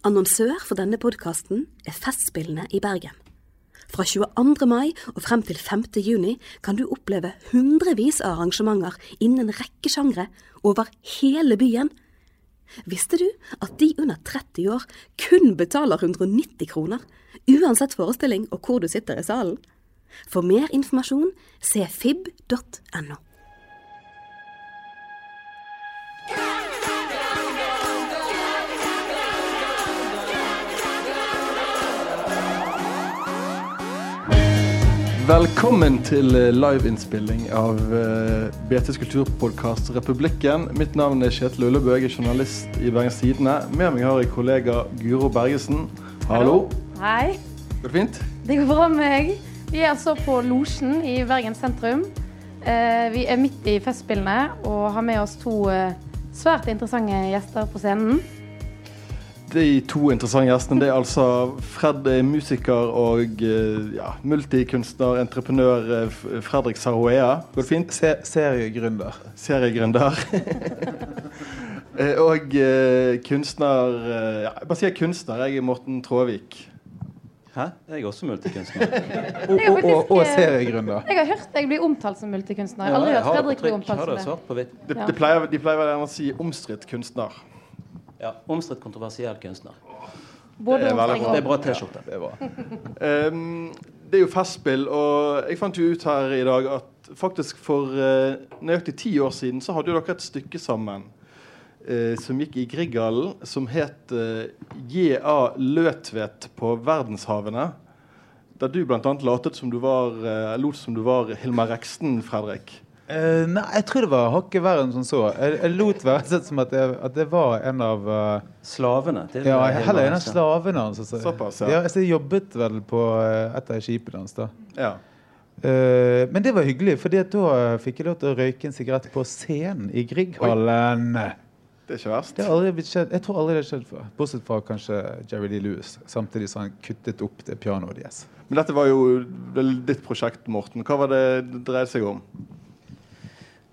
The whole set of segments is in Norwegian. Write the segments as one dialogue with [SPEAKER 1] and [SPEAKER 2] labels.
[SPEAKER 1] Annonsør for denne podkasten er Festspillene i Bergen. Fra 22. mai og frem til 5. juni kan du oppleve hundrevis av arrangementer innen en rekke sjangre over hele byen. Visste du at de under 30 år kun betaler 190 kroner, uansett forestilling og hvor du sitter i salen? For mer informasjon se fib.no.
[SPEAKER 2] Velkommen til eh, liveinnspilling av uh, BTs kulturpodkast Republikken. Mitt navn er Kjetil Ullebø, jeg er journalist i Bergens Tidende. Med meg har jeg kollega Guro Bergesen. Hallo.
[SPEAKER 3] Hei.
[SPEAKER 2] Går det fint?
[SPEAKER 3] Det går bra med meg. Vi er altså på Losjen i Bergen sentrum. Eh, vi er midt i Festspillene og har med oss to eh, svært interessante gjester på scenen.
[SPEAKER 2] De to interessante gjestene det er altså Fred er musiker og eh, ja, multikunstner, entreprenør eh, Fredrik Saroea. Går det fint?
[SPEAKER 4] Se seriegründer.
[SPEAKER 2] Seriegründer. Eh, og eh, kunstner ja, Jeg bare sier kunstner. Jeg er Morten Tråvik.
[SPEAKER 5] Hæ? Jeg er også multikunstner.
[SPEAKER 4] Og, og, og, og seriegründer.
[SPEAKER 3] Jeg har hørt jeg blir omtalt som multikunstner. Jeg har aldri hørt Fredrik bli omtalt som
[SPEAKER 5] det
[SPEAKER 2] pleier, de pleier å si omstridt kunstner.
[SPEAKER 5] Ja, Omstridt kontroversiell kunstner.
[SPEAKER 3] Både
[SPEAKER 2] Det er veldig bra.
[SPEAKER 5] Det er bra T-skjorte.
[SPEAKER 4] Det er.
[SPEAKER 2] Ehm, det er jo festspill, og jeg fant jo ut her i dag at faktisk for uh, nøyaktig ti år siden så hadde jo dere et stykke sammen uh, som gikk i Grieghallen, som het uh, J.A. Løtvedt på verdenshavene. Der du bl.a. latet som du var eh, lot som du var Hilmar Reksten, Fredrik.
[SPEAKER 4] Eh, nei, jeg tror det var hakket verre enn som så. Jeg, jeg lot være sett som at jeg, at det var en av uh,
[SPEAKER 5] Slavene til
[SPEAKER 4] Ja, heller en av slavene hans. Altså.
[SPEAKER 2] Såpass, ja.
[SPEAKER 4] ja. altså, jeg jobbet vel på uh, et av skipene hans da.
[SPEAKER 2] Ja.
[SPEAKER 4] Uh, men det var hyggelig, for da eh, fikk jeg lov til å røyke en sigarett på scenen i Grieghallen.
[SPEAKER 2] Det er ikke verst.
[SPEAKER 4] Det har aldri blitt skjedd. Jeg tror aldri det har skjedd før. Bortsett fra kanskje Jerry Lee Lewis. Samtidig som han kuttet opp det pianoet deres.
[SPEAKER 2] Men dette var jo ditt prosjekt, Morten. Hva var det det dreide seg om?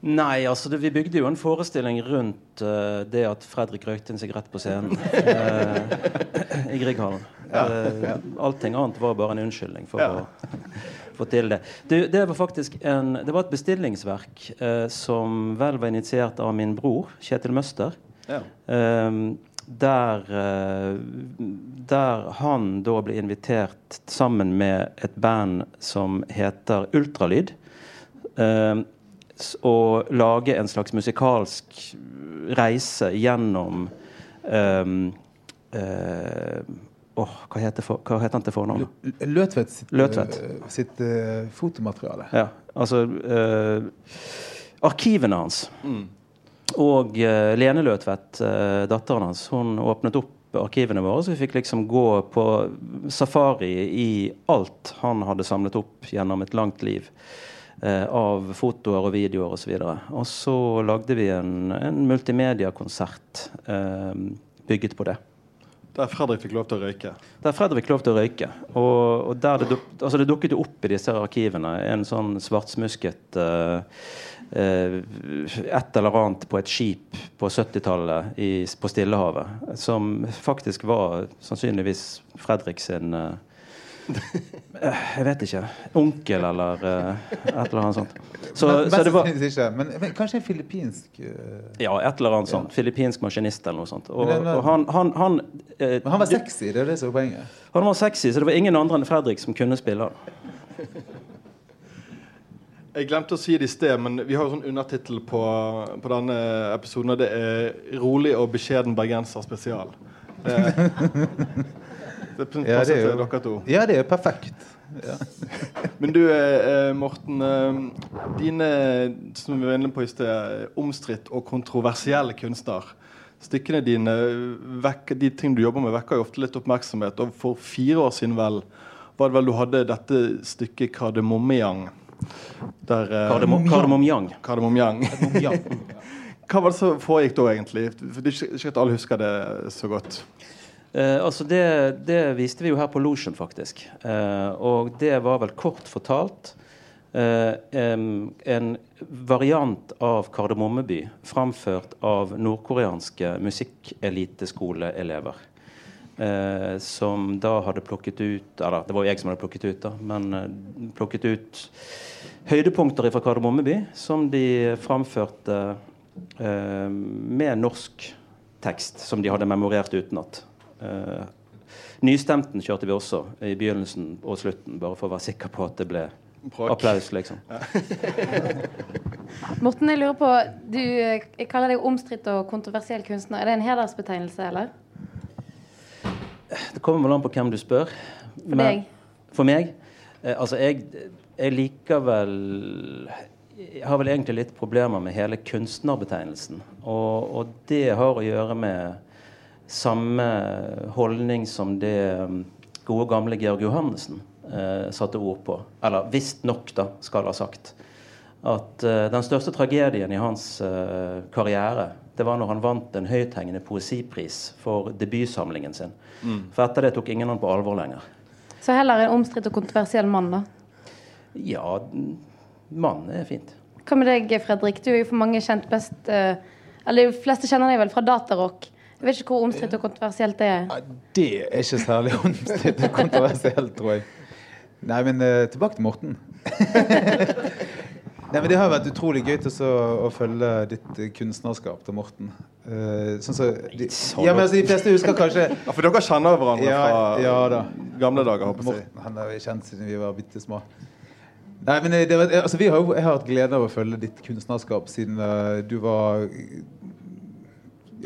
[SPEAKER 5] Nei, altså det, vi bygde jo en forestilling rundt uh, det at Fredrik røykte en sigarett på scenen uh, i Grieghallen. Eh, allting annet var bare en unnskyldning for
[SPEAKER 2] Ja.
[SPEAKER 5] å få til det. det. Det var faktisk en, det var et bestillingsverk som vel var initiert av min bror, Kjetil Møster.
[SPEAKER 2] Ja.
[SPEAKER 5] Ehm, der, der han da ble invitert sammen med et band som heter Ultralyd. s- å lage en slags musikalsk reise gjennom um, uh, Oh, hva, heter for, hva heter han til fornavn?
[SPEAKER 4] Løtvedt sitt,
[SPEAKER 5] Løtvedt.
[SPEAKER 4] Uh, sitt uh, fotomateriale.
[SPEAKER 5] Ja, altså uh, Arkivene hans.
[SPEAKER 2] Mm.
[SPEAKER 5] Og eh, Lene Løtvedt, eh, datteren hans, hun åpnet opp arkivene våre, så vi fikk liksom gå på safari i alt han hadde samlet opp gjennom et langt liv. Eh, av fotoer og videoer osv. Og, og så lagde vi en, en multimediakonsert eh, bygget på det.
[SPEAKER 2] Der Fredrik fikk lov til å røyke.
[SPEAKER 5] Der Fredrik fikk lov til å røyke. Og, og det, duk- altså det dukket jo opp i disse arkivene en sånn svartsmusket eh, eh, et eller annet på et skip på 70-tallet på Stillehavet. Som faktisk var sannsynligvis Fredrik sin eh, Jeg vet ikke. Onkel eller uh, et eller annet sånt. Så,
[SPEAKER 4] men,
[SPEAKER 5] så det var
[SPEAKER 4] ikke. Men, men kanskje en filippinsk uh,
[SPEAKER 5] ja, et eller annet sånt. Filippinsk maskinist eller noe sånt. Og,
[SPEAKER 4] Men den-
[SPEAKER 5] og han, han, han, uh,
[SPEAKER 4] Men han var sexy, det er det som er poenget.
[SPEAKER 5] Han var sexy, så det var ingen andre enn Fredrik som kunne spille.
[SPEAKER 2] Jeg glemte å si det i sted, men vi har jo sånn undertittel på, på denne episoden. Og det er 'Rolig og beskjeden bergenser spesial'. Det, det passer
[SPEAKER 4] Ja, det er
[SPEAKER 2] til dere to.
[SPEAKER 4] Ja, det er perfekt. Ja.
[SPEAKER 2] Men du, eh, Morten. Eh, dine, som vi var inne på i sted, omstridt og kontroversielle kunstner. Stykkene dine, vekker, de ting du jobber med, vekker jo ofte litt oppmerksomhet. Og for fire år siden vel, var det vel du hadde dette stykket 'Kardemommeyang'. Der, eh,
[SPEAKER 5] Kardemom- Kardemommejang.
[SPEAKER 2] Kardemommejang. Hva var det som foregikk da, egentlig? For Det er ikke ikke at alle husker det så godt.
[SPEAKER 5] Eh, altså det, det viste vi jo her på Losjen, faktisk. Eh, og det var vel kort fortalt eh, en variant av Kardemommeby framført av nordkoreanske musikkeliteskoleelever. eh, som da hadde plukket ut Eller det var jo jeg som hadde plukket ut, da, men eh, plukket ut høydepunkter fra Kardemommeby som de framførte med norsk tekst, som de hadde memorert utenat. Eh, nystemten kjørte vi også i begynnelsen og slutten, bare for å være sikker på at det ble
[SPEAKER 2] Brak.
[SPEAKER 5] applaus, liksom.
[SPEAKER 3] Morten, jeg lurer på Du jeg kaller deg omstridt og kontroversiell kunstner. Er det en hedersbetegnelse, eller?
[SPEAKER 5] Det kommer vel an på hvem du spør.
[SPEAKER 3] For deg?
[SPEAKER 5] For meg? Eh, altså, jeg, jeg liker vel Jeg har vel egentlig litt problemer med hele kunstnerbetegnelsen. Og, og det har å gjøre med samme holdning som det um, gode, gamle Georg Johannessen eh, satte ord på. Eller visstnok, da, skal ha sagt. At eh, den største tragedien i hans eh, karriere det var når han vant en høythengende poesipris for debutsamlingen sin. For etter det tok ingen han på alvor lenger.
[SPEAKER 3] Så heller en omstridt og kontroversiell mann, da.
[SPEAKER 5] Ja, mann er fint.
[SPEAKER 3] Hva med deg, Fredrik? Du er jo for mange kjent best eh, Eller de fleste kjenner deg vel fra datarock. Jeg vet ikke hvor omstridt og kontroversielt det er.
[SPEAKER 4] Det er ikke særlig omstridt og kontroversielt, tror jeg. Nei, men eh, tilbake til Morten. Nei, men Det har vært utrolig gøy til å, følge ditt eh, kunstnerskap til Morten. Uh, sånn så, de, ja, men altså, de fleste husker kanskje
[SPEAKER 2] Ja, For dere kjenner hverandre
[SPEAKER 4] Ja,
[SPEAKER 2] fra
[SPEAKER 4] ja da.
[SPEAKER 2] gamle dager? håper jeg.
[SPEAKER 4] Morten han har vi kjent siden vi var bitte små. Nei, men det altså, vi har Jeg har hatt glede av å følge ditt kunstnerskap siden uh, du var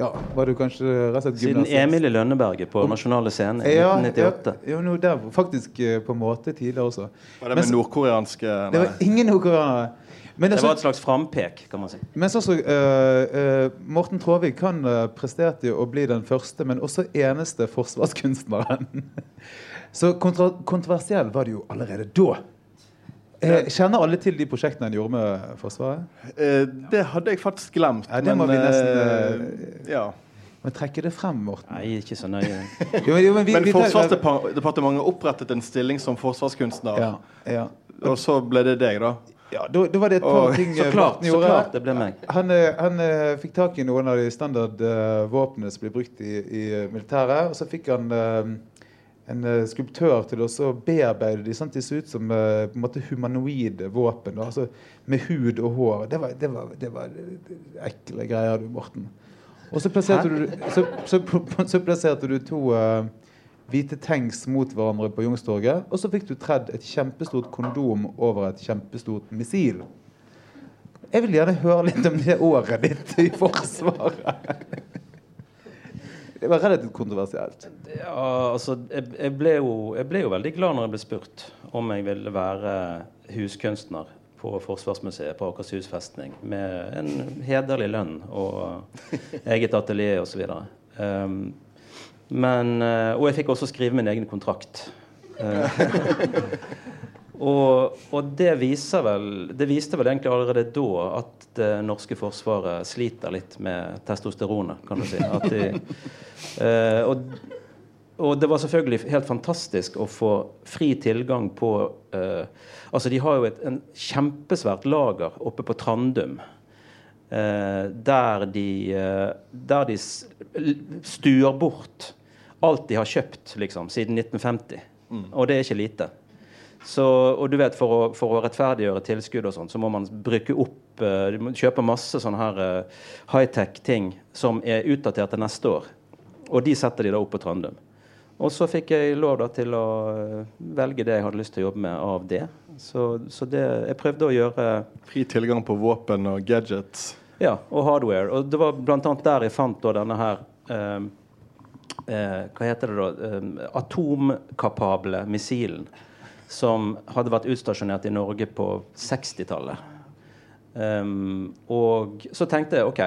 [SPEAKER 4] Ja, var du kanskje rett og slett
[SPEAKER 5] Siden? Emil i Lønneberget på Nasjonale Scene i
[SPEAKER 4] Ja,
[SPEAKER 5] 1998.
[SPEAKER 4] Ja, jo, no, der, faktisk eh, på en måte tidligere også.
[SPEAKER 2] Var det med
[SPEAKER 4] så-
[SPEAKER 2] nordkoreanske
[SPEAKER 4] Det var ingen nordkoreanere. Men,
[SPEAKER 5] Det
[SPEAKER 4] altså,
[SPEAKER 5] var et slags frampek, kan man si.
[SPEAKER 4] men sånn som uh, eh, Morten Traavik han uh, presterte jo å bli den første, men også eneste forsvarskunstneren. Så kontra kontroversiell var det jo allerede da. Eh, kjenner alle til de prosjektene han gjorde med Forsvaret?
[SPEAKER 2] Eh, Det hadde jeg faktisk glemt.
[SPEAKER 4] Ja, det må vi nesten,
[SPEAKER 2] eh, ja.
[SPEAKER 4] Men trekke det frem, Morten.
[SPEAKER 5] Nei, ikke så nøye.
[SPEAKER 4] Jo, men, jo, men vi-
[SPEAKER 2] Men Forsvarsdepartementet opprettet en stilling som forsvarskunstner,
[SPEAKER 4] ja, ja.
[SPEAKER 2] og så ble det deg, da.
[SPEAKER 4] ja da, da var det et par
[SPEAKER 2] og,
[SPEAKER 4] ting
[SPEAKER 5] Så
[SPEAKER 4] eh,
[SPEAKER 5] klart, så klart det ble meg.
[SPEAKER 4] Han, eh, han eh, fikk tak i noen av de standardvåpnene som blir brukt i, i eh, militæret. Og så fikk han eh, en eh, skulptør til å bearbeide de at de så ut som eh, på en måte humanoide våpen. Da, altså med hud og hår. Det var, det var, det var ekle greier, du, Morten. Og så plasserte, du, så, så, så plasserte du to uh, hvite tanks mot hverandre på Youngstorget. Og så fikk du tredd et kjempestort kondom over et kjempestort missil. Jeg vil gjerne høre litt om det året ditt i Forsvaret. Det var relativt kontroversielt.
[SPEAKER 5] Ja, altså, jeg, jeg, ble jo, jeg ble jo veldig glad når jeg ble spurt om jeg ville være huskunstner på Forsvarsmuseet på Akershus festning med en hederlig lønn og eget atelier osv. Um, men, eh, og jeg fikk også skrive min egen kontrakt. Og, og det vel Det viste vel egentlig allerede da at det norske forsvaret sliter litt med testosteronet, kan du si. De, eh, og, og det var selvfølgelig helt fantastisk å få fri tilgang på eh, Altså, de har jo et en kjempesvært lager oppe på Trandum. Eh, der de, eh, der de stuer bort alt de har kjøpt liksom, siden 1950. Og det er ikke lite. Så, og du vet, For å, for å rettferdiggjøre tilskudd og sånn, så må man bruke opp uh, Du må kjøpe masse sånne her uh, high-tech-ting som er utdatert til neste år. Og de setter de da opp på Trandum. Og så fikk jeg lov da til å eh, velge det jeg hadde lyst til å jobbe med av det. Så, så det, jeg prøvde å gjøre
[SPEAKER 2] Fri tilgang på våpen og gadgets.
[SPEAKER 5] ja, og hardware. Og det var bl.a. der jeg fant da denne her eh, eh, Hva heter det da? Eh, atomkapable missilen. Som hadde vært utstasjonert i Norge på 60-tallet. Um, og så tenkte jeg OK.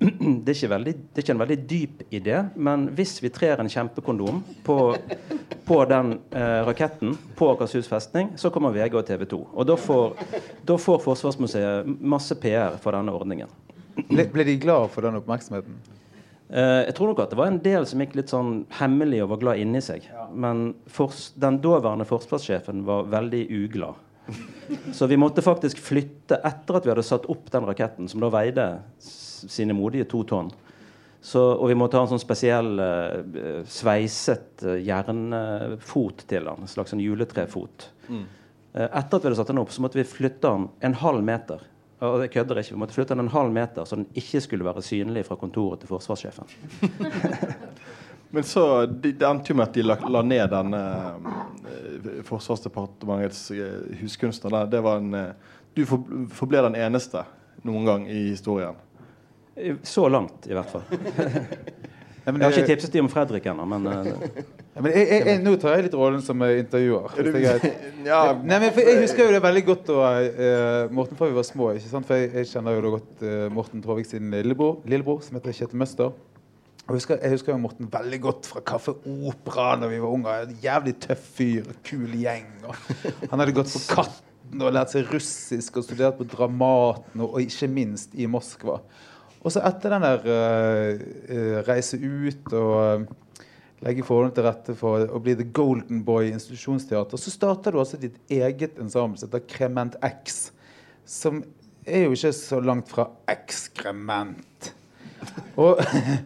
[SPEAKER 5] Det er, veldig, det er ikke en veldig dyp idé, men hvis vi trer en kjempekondom på, på den eh, raketten på Akershus festning, så kommer VG og TV 2. Og da får, da får Forsvarsmuseet masse PR for denne ordningen.
[SPEAKER 4] Ble, ble de glad for den oppmerksomheten?
[SPEAKER 5] Eh, jeg tror nok at det var en del som gikk litt sånn hemmelig og var glad inni seg. Men fors den daværende forsvarssjefen var veldig uglad. Så vi måtte faktisk flytte etter at vi hadde satt opp den raketten, som da veide sine modige to tonn. Så, og vi måtte ha en sånn spesiell uh, sveiset uh, jernfot til den. En slags sånn juletrefot.
[SPEAKER 2] Mm.
[SPEAKER 5] Uh, etter at vi hadde satt den opp, så måtte vi flytte den en halv meter. Og jeg kødder ikke. Vi måtte flytte den en halv meter, så den ikke skulle være synlig fra kontoret til forsvarssjefen.
[SPEAKER 2] Men så de, det endte jo med at de la, la ned denne eh, Forsvarsdepartementets eh, huskunstner. der. Det var en, eh, du for, forble den eneste noen gang i historien.
[SPEAKER 5] Så langt, i hvert fall.
[SPEAKER 4] Men
[SPEAKER 5] Jeg har ikke tipset dem om Fredrik ennå, men eh,
[SPEAKER 4] Ja, men jeg, jeg, jeg, nå tar jeg litt rollen som eh, intervjuer. er.
[SPEAKER 2] Ja,
[SPEAKER 4] Nei, men for Jeg husker jo det veldig godt da uh, Morten fra vi var små. ikke sant? For Jeg, jeg kjenner jo da godt uh, Morten Tråvik sin lillebror, lillebror som heter Kjetil Møster. Jeg husker, jeg husker jo Morten veldig godt fra Kaffe Opera da vi var unge. En jævlig tøff fyr, kul gjeng. Og han hadde gått på Katten og lært seg russisk og studert på Dramaten og, og ikke minst i Moskva. Og så etter den der uh, reise ut og eh, legge forholdene til rette for å bli The Golden Boy i institusjonsteater, så starter du altså ditt eget ensemble som heter Krement X. Som er jo ikke så langt fra ekskrement. Og,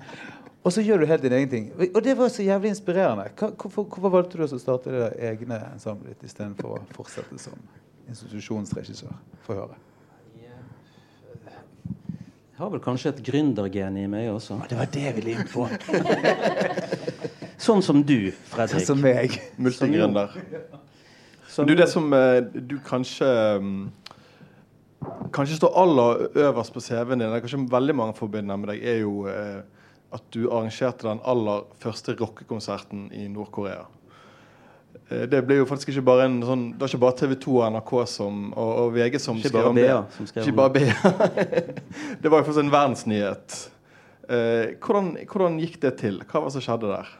[SPEAKER 4] og så gjør du helt din egen ting. Og det var så jævlig inspirerende. Hvorfor, hvorfor valgte du å starte det egne ensemblet ditt istedenfor å fortsette som institusjonsregissør? Få høre.
[SPEAKER 5] Jeg har vel kanskje et gründergen i meg også.
[SPEAKER 4] Det var det jeg ville inn på.
[SPEAKER 5] Sånn som du, Fredrik.
[SPEAKER 4] Som meg.
[SPEAKER 2] multigründer. Du, det som eh, du kanskje mm, Kanskje står aller øverst på CV-en din, det er kanskje veldig mange forbinder med deg, er jo eh, at du arrangerte den aller første rockekonserten i Nord-Korea. Eh, Det ble jo faktisk ikke bare en sånn Det var ikke bare TV 2 og NRK som, og, og VG som skrev om det.
[SPEAKER 5] Som
[SPEAKER 2] Ikke bare BA. det var jo faktisk en verdensnyhet. Eh, hvordan, hvordan gikk det til? Hva var det som skjedde der?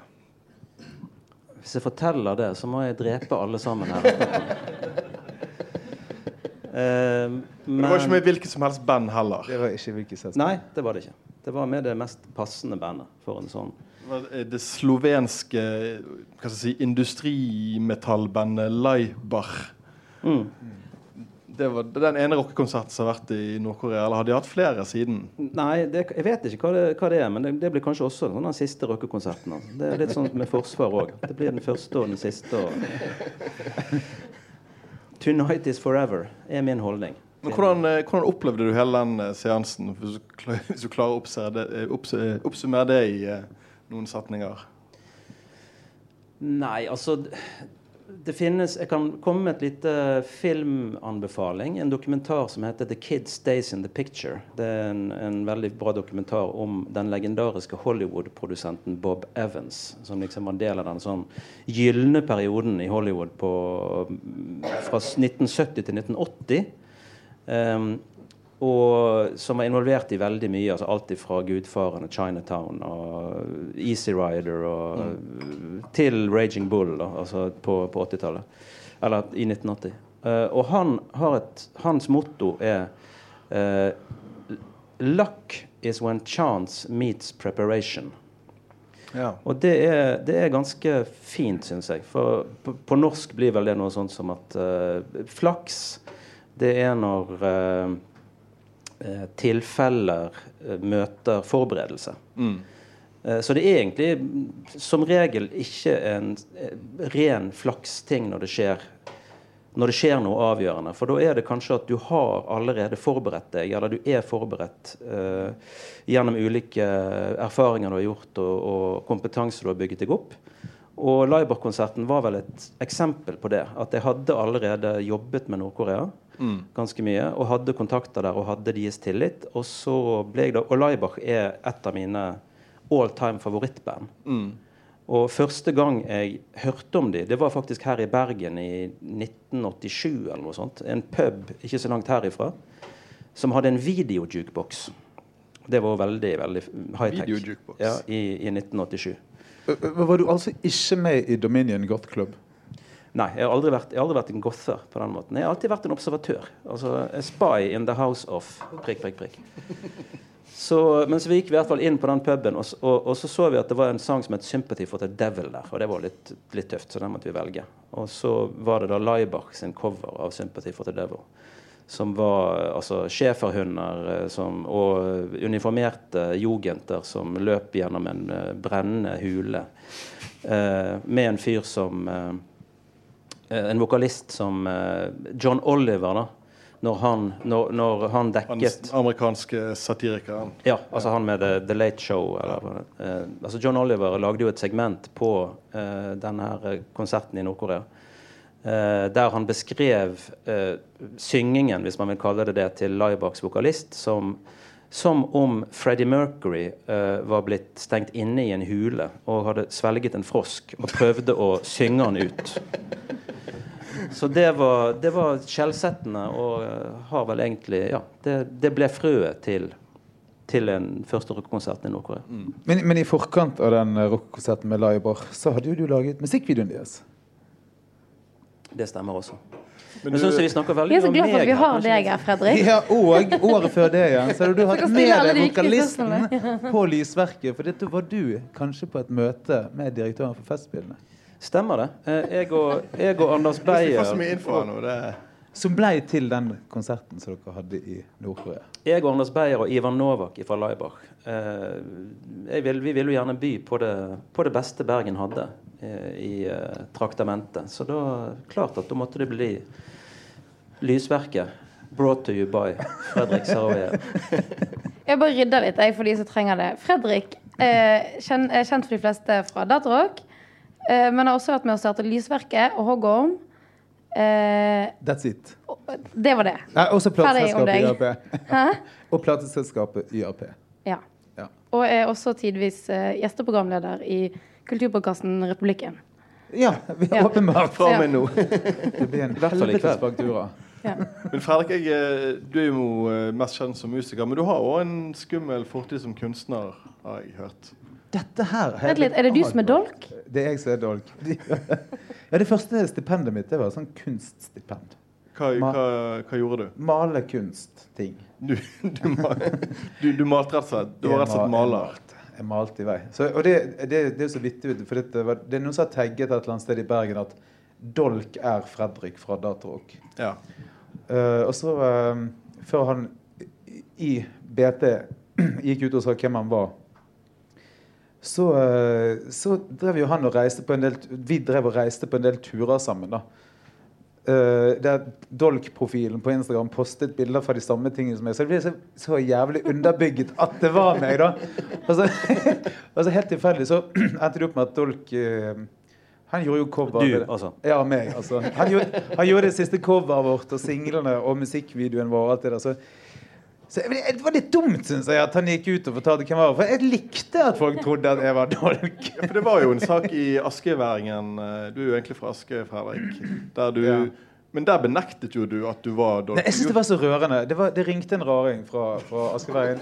[SPEAKER 5] Hvis jeg forteller det, så må jeg drepe alle sammen her. Eh,
[SPEAKER 2] Men det var ikke med hvilket som helst band heller.
[SPEAKER 4] Det var ikke hvilket selskap.
[SPEAKER 5] Nei, det var det ikke. Det var med det mest passende bandet for en sånn.
[SPEAKER 2] Det eh, Det slovenske jeg si, industrimetallbandet Laibach.
[SPEAKER 5] Mm.
[SPEAKER 2] Det var den ene rockekonserten som har vært i Nord-Korea. Eller har de hatt flere siden?
[SPEAKER 5] Nei, det, jeg vet ikke hva det, hva det er, men det, det blir kanskje også sånn den siste rockekonserten. Altså. Det er litt sånn med forsvar òg. Det blir den første og den siste. Og... 'Tonight is forever' er min holdning.
[SPEAKER 2] Men hvordan, eh, hvordan opplevde du hele den eh, seansen? Hvis du, klarer å oppsummere det, eh, eh, i eh, noen setninger.
[SPEAKER 5] Nei, altså det finnes, Jeg kan komme med et lite filmanbefaling. En dokumentar som heter 'The Kid Stays in the Picture'. Det er en, en veldig bra dokumentar om den legendariske Hollywood-produsenten Bob Evans. Som liksom var del av den sånn gylne perioden i Hollywood på, fra 1970 til 1980. Um, og som var involvert i veldig mye. altså Alt fra 'Gudfaren' og 'Chinatown' og 'Easy Rider' og til 'Raging Bull' da, altså på, på 80-tallet. Eller i 1980. Uh, og han har et, hans motto er uh, 'Luck is when chance meets preparation'.
[SPEAKER 2] Ja.
[SPEAKER 5] Og det er, det er ganske fint, syns jeg. For på, på norsk blir vel det noe sånt som at uh, flaks, det er når eh, eh, tilfeller eh, møter forberedelse.
[SPEAKER 2] Mm.
[SPEAKER 5] Eh, Så det er egentlig som regel ikke en eh, ren flaksting når det skjer når det skjer noe avgjørende. For da er det kanskje at du har allerede forberedt deg, eller du er forberedt eh, gjennom ulike erfaringer du har gjort og, og kompetanse du har bygget deg opp. Og Laibach-konserten var vel et eksempel på det. At jeg hadde allerede jobbet med Nord-Korea
[SPEAKER 2] Mm.
[SPEAKER 5] ganske mye, og hadde kontakter der og hadde deres tillit. Og så ble jeg da, og Laibach er et av mine all time favorittband.
[SPEAKER 2] Mm.
[SPEAKER 5] Og første gang jeg hørte om dem, det var faktisk her i Bergen i 1987 eller noe sånt. En pub ikke så langt herifra som hadde en videojukebox. Det var veldig veldig high-tech. Ja, i, I 1987.
[SPEAKER 4] Var du altså ikke med i Dominion Goth Club?
[SPEAKER 5] Nei, jeg har aldri vært, jeg har aldri vært en gother på den måten. Jeg har alltid vært en observatør. Altså a spy in the house of prikk, prikk, prikk. Så, men så vi gikk i hvert fall inn på den puben, og, og, og så så vi at det var en sang som het 'Sympathy for the Devil' der. Og det var litt, litt tøft, så den måtte vi velge. Og så var det da Laibach sin cover av 'Sympathy for the Devil'. som var altså schæferhunder eh, og uniformerte jugenter som løp gjennom en eh, brennende hule. Eh, med en fyr som eh, En vokalist som eh, John Oliver, da. Når han, når, når han dekket Den
[SPEAKER 2] amerikanske satirikeren.
[SPEAKER 5] ja, altså han med The, The Late Show. Eller, eh, altså John Oliver lagde jo et segment på eh, denne eh, konserten i Nord-Korea. Uh, der han beskrev uh, syngingen, hvis man vil kalle det det, til Laibachs vokalist som, som om Freddie Mercury uh, var blitt stengt inne i en hule og hadde svelget en frosk og prøvde å synge han ut. Så det var, det var skjellsettende og uh, har vel egentlig Ja, det, det ble frøet til, til en første rockekonserten i Nord-Korea.
[SPEAKER 4] Men, men i forkant av den eh, rockekonserten med Laibor, så hadde jo du laget musikkvideoen deres.
[SPEAKER 5] Det stemmer også.
[SPEAKER 2] Men
[SPEAKER 5] syns jeg vi snakker
[SPEAKER 3] Vi
[SPEAKER 5] veldig
[SPEAKER 3] er så glad for at vi har deg her, Fredrik.
[SPEAKER 4] Ja, og året før det igjen så du har
[SPEAKER 3] hatt
[SPEAKER 4] med deg
[SPEAKER 3] de
[SPEAKER 4] vokalisten på lysverket. For dette var du kanskje på et møte med direktøren for Festspillene.
[SPEAKER 5] Stemmer det. Eh, Jeg og, jeg og Anders Beyer
[SPEAKER 4] Som blei til den konserten som dere hadde i Nord-Korea.
[SPEAKER 5] Jeg og Anders Beyer og Ivan Novak fra Laibach eh, jeg vil, Vi ville jo gjerne by på det, på det beste Bergen hadde i eh, traktamentet. Så da klart at da måtte det bli Lysverket. Brought to you by Fredrik Saroye.
[SPEAKER 3] Jeg bare rydder litt jeg, for de som trenger det. Fredrik eh, kjen, er kjent for de fleste fra Datarock, eh, men har også vært med å starte Lysverket og Hoggorm. Eh,
[SPEAKER 4] That's it.
[SPEAKER 3] og- det var det.
[SPEAKER 4] Nei, også plateselskapet. YAP. Og plateselskapet YAP.
[SPEAKER 3] Ja.
[SPEAKER 4] Ja.
[SPEAKER 3] Og er også tidvis eh, gjesteprogramleder i kulturpodkasten Republikken.
[SPEAKER 4] Ja, vi
[SPEAKER 3] Ja.
[SPEAKER 4] åpenbart.
[SPEAKER 2] fra meg nå.
[SPEAKER 4] Det blir en helvetes faktura.
[SPEAKER 3] Ja.
[SPEAKER 2] Men Fredrik, jeg, eh, du er jo eh, mest kjent som musiker, men du har òg en skummel fortid som kunstner, har jeg hørt.
[SPEAKER 4] Dette her har
[SPEAKER 3] Vent litt, er det du som er dolk?
[SPEAKER 4] Det er jeg som er dolk. Ja, det første stipendet mitt det var sånn kunststipend.
[SPEAKER 2] Hva, hva, hva gjorde du?
[SPEAKER 4] Male kunstting.
[SPEAKER 2] Du, du, du, du malte rett og slett? Du var rett og slett maler?
[SPEAKER 4] Jeg malte i vei. Så, og det, det, det er så vittig, for det, var, det er noen som har tagget et eller annet sted i Bergen at Dolk er Fredrik fra Datarock.
[SPEAKER 2] Ja.
[SPEAKER 4] Uh, og så, uh, før han i- i BT gikk ut og sa hvem han var, så, eh, så drev jo han og reiste på en del Vi drev og reiste på en del turer sammen. da. Uh, der Dolk-profilen på Instagram postet bilder fra de samme tingene som meg. Så det ble så, så jævlig underbygget at det var meg, da. Altså, altså Helt tilfeldig så endte det opp med at Dolk uh, Han gjorde jo cover.
[SPEAKER 5] Du, altså.
[SPEAKER 4] Ja, meg. altså. Han gjorde, han gjorde det siste coveret vårt og singlene og musikkvideoen vår. og alt det der, så så jeg- Det var litt dumt synes jeg, at han gikk ut og fortalte hvem han var. For jeg likte at folk trodde at jeg var dolk.
[SPEAKER 2] For det var jo en sak i Askeværingen. Du er jo egentlig fra Aske, Fredrik. Der du,
[SPEAKER 4] Ja.
[SPEAKER 2] Men der benektet jo du at du var dolk.
[SPEAKER 4] Nei, jeg synes Det var så rørende. Det, var, det ringte en raring fra, fra Askeveien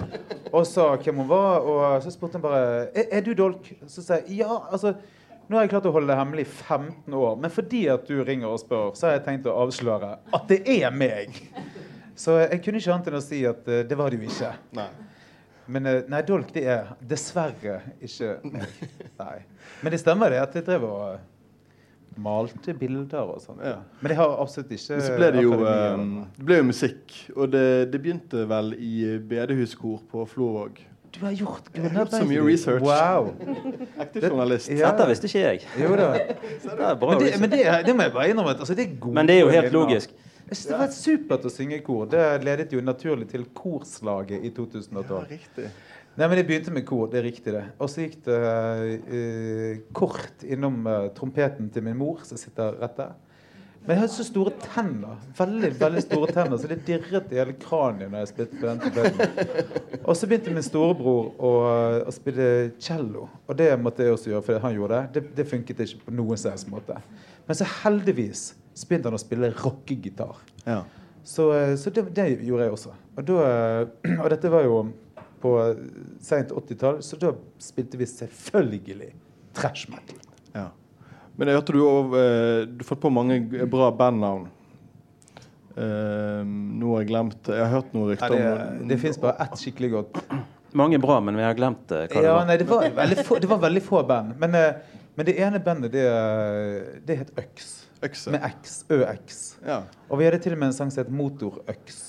[SPEAKER 4] og sa hvem hun var. Og så spurte han bare er, er du dolk. Så sa jeg ja. altså nå har jeg klart å holde det hemmelig i 15 år, men fordi at du ringer og spør, så har jeg tenkt å avsløre at det er meg. Så jeg kunne ikke annet enn å si at uh, det var det jo ikke.
[SPEAKER 2] Nei.
[SPEAKER 4] Men uh, nei, dolk det er dessverre ikke meg. Nei. Men det stemmer det at jeg drev og uh, malte bilder og sånn.
[SPEAKER 2] Ja.
[SPEAKER 4] Men jeg har absolutt ikke
[SPEAKER 2] Men så ble det jo, det ble jo musikk. Og det, det begynte vel i bedehuskor på Florvåg.
[SPEAKER 4] Du har gjort
[SPEAKER 2] har så mye research.
[SPEAKER 4] Wow.
[SPEAKER 2] Ekte journalist.
[SPEAKER 4] Ja.
[SPEAKER 5] Dette visste ikke jeg.
[SPEAKER 4] Jo da.
[SPEAKER 5] Det er bra
[SPEAKER 4] Men det, men det, det må jeg bare innrømme. Altså, det, er gode
[SPEAKER 5] Men det er jo helt logisk.
[SPEAKER 4] Jeg synes Det var supert å synge i kor. Det ledet jo naturlig til korslaget i 2012.
[SPEAKER 2] Ja, riktig.
[SPEAKER 4] Nei, men Jeg begynte med kor, det er riktig det. Og så gikk det uh, kort innom uh, trompeten til min mor, som sitter rett der. Men jeg hadde så store tenner. Veldig veldig store tenner, så det dirret i hele kraniet når jeg spilte på den trompeten. Og så begynte min storebror å, å spille cello. Og det måtte jeg også gjøre, for han gjorde det. Det, det funket ikke på noen som helst måte. Men så heldigvis så begynte han å spille rockegitar.
[SPEAKER 2] Ja.
[SPEAKER 4] Så, eh, så det, det gjorde jeg også. Og, da, eh, og dette var jo på seint 80-tall, så da spilte vi selvfølgelig trash metal.
[SPEAKER 2] ja. Men jeg hørte du òg Du fått på mange bra bandnavn. Uh, nå har jeg glemt Jeg har hørt noen rykter
[SPEAKER 4] det
[SPEAKER 2] om
[SPEAKER 4] det fins bare ett skikkelig godt.
[SPEAKER 5] Mange bra, men vi har glemt eh, hva det
[SPEAKER 4] Ja,
[SPEAKER 5] var.
[SPEAKER 4] nei, det var veldig få, det var veldig få band. Men eh, Men det ene bandet, det, det het Øks.
[SPEAKER 2] Økse.
[SPEAKER 4] Med X. ØX.
[SPEAKER 2] Ja.
[SPEAKER 4] Og vi hadde til og med en sang som het Motorøks.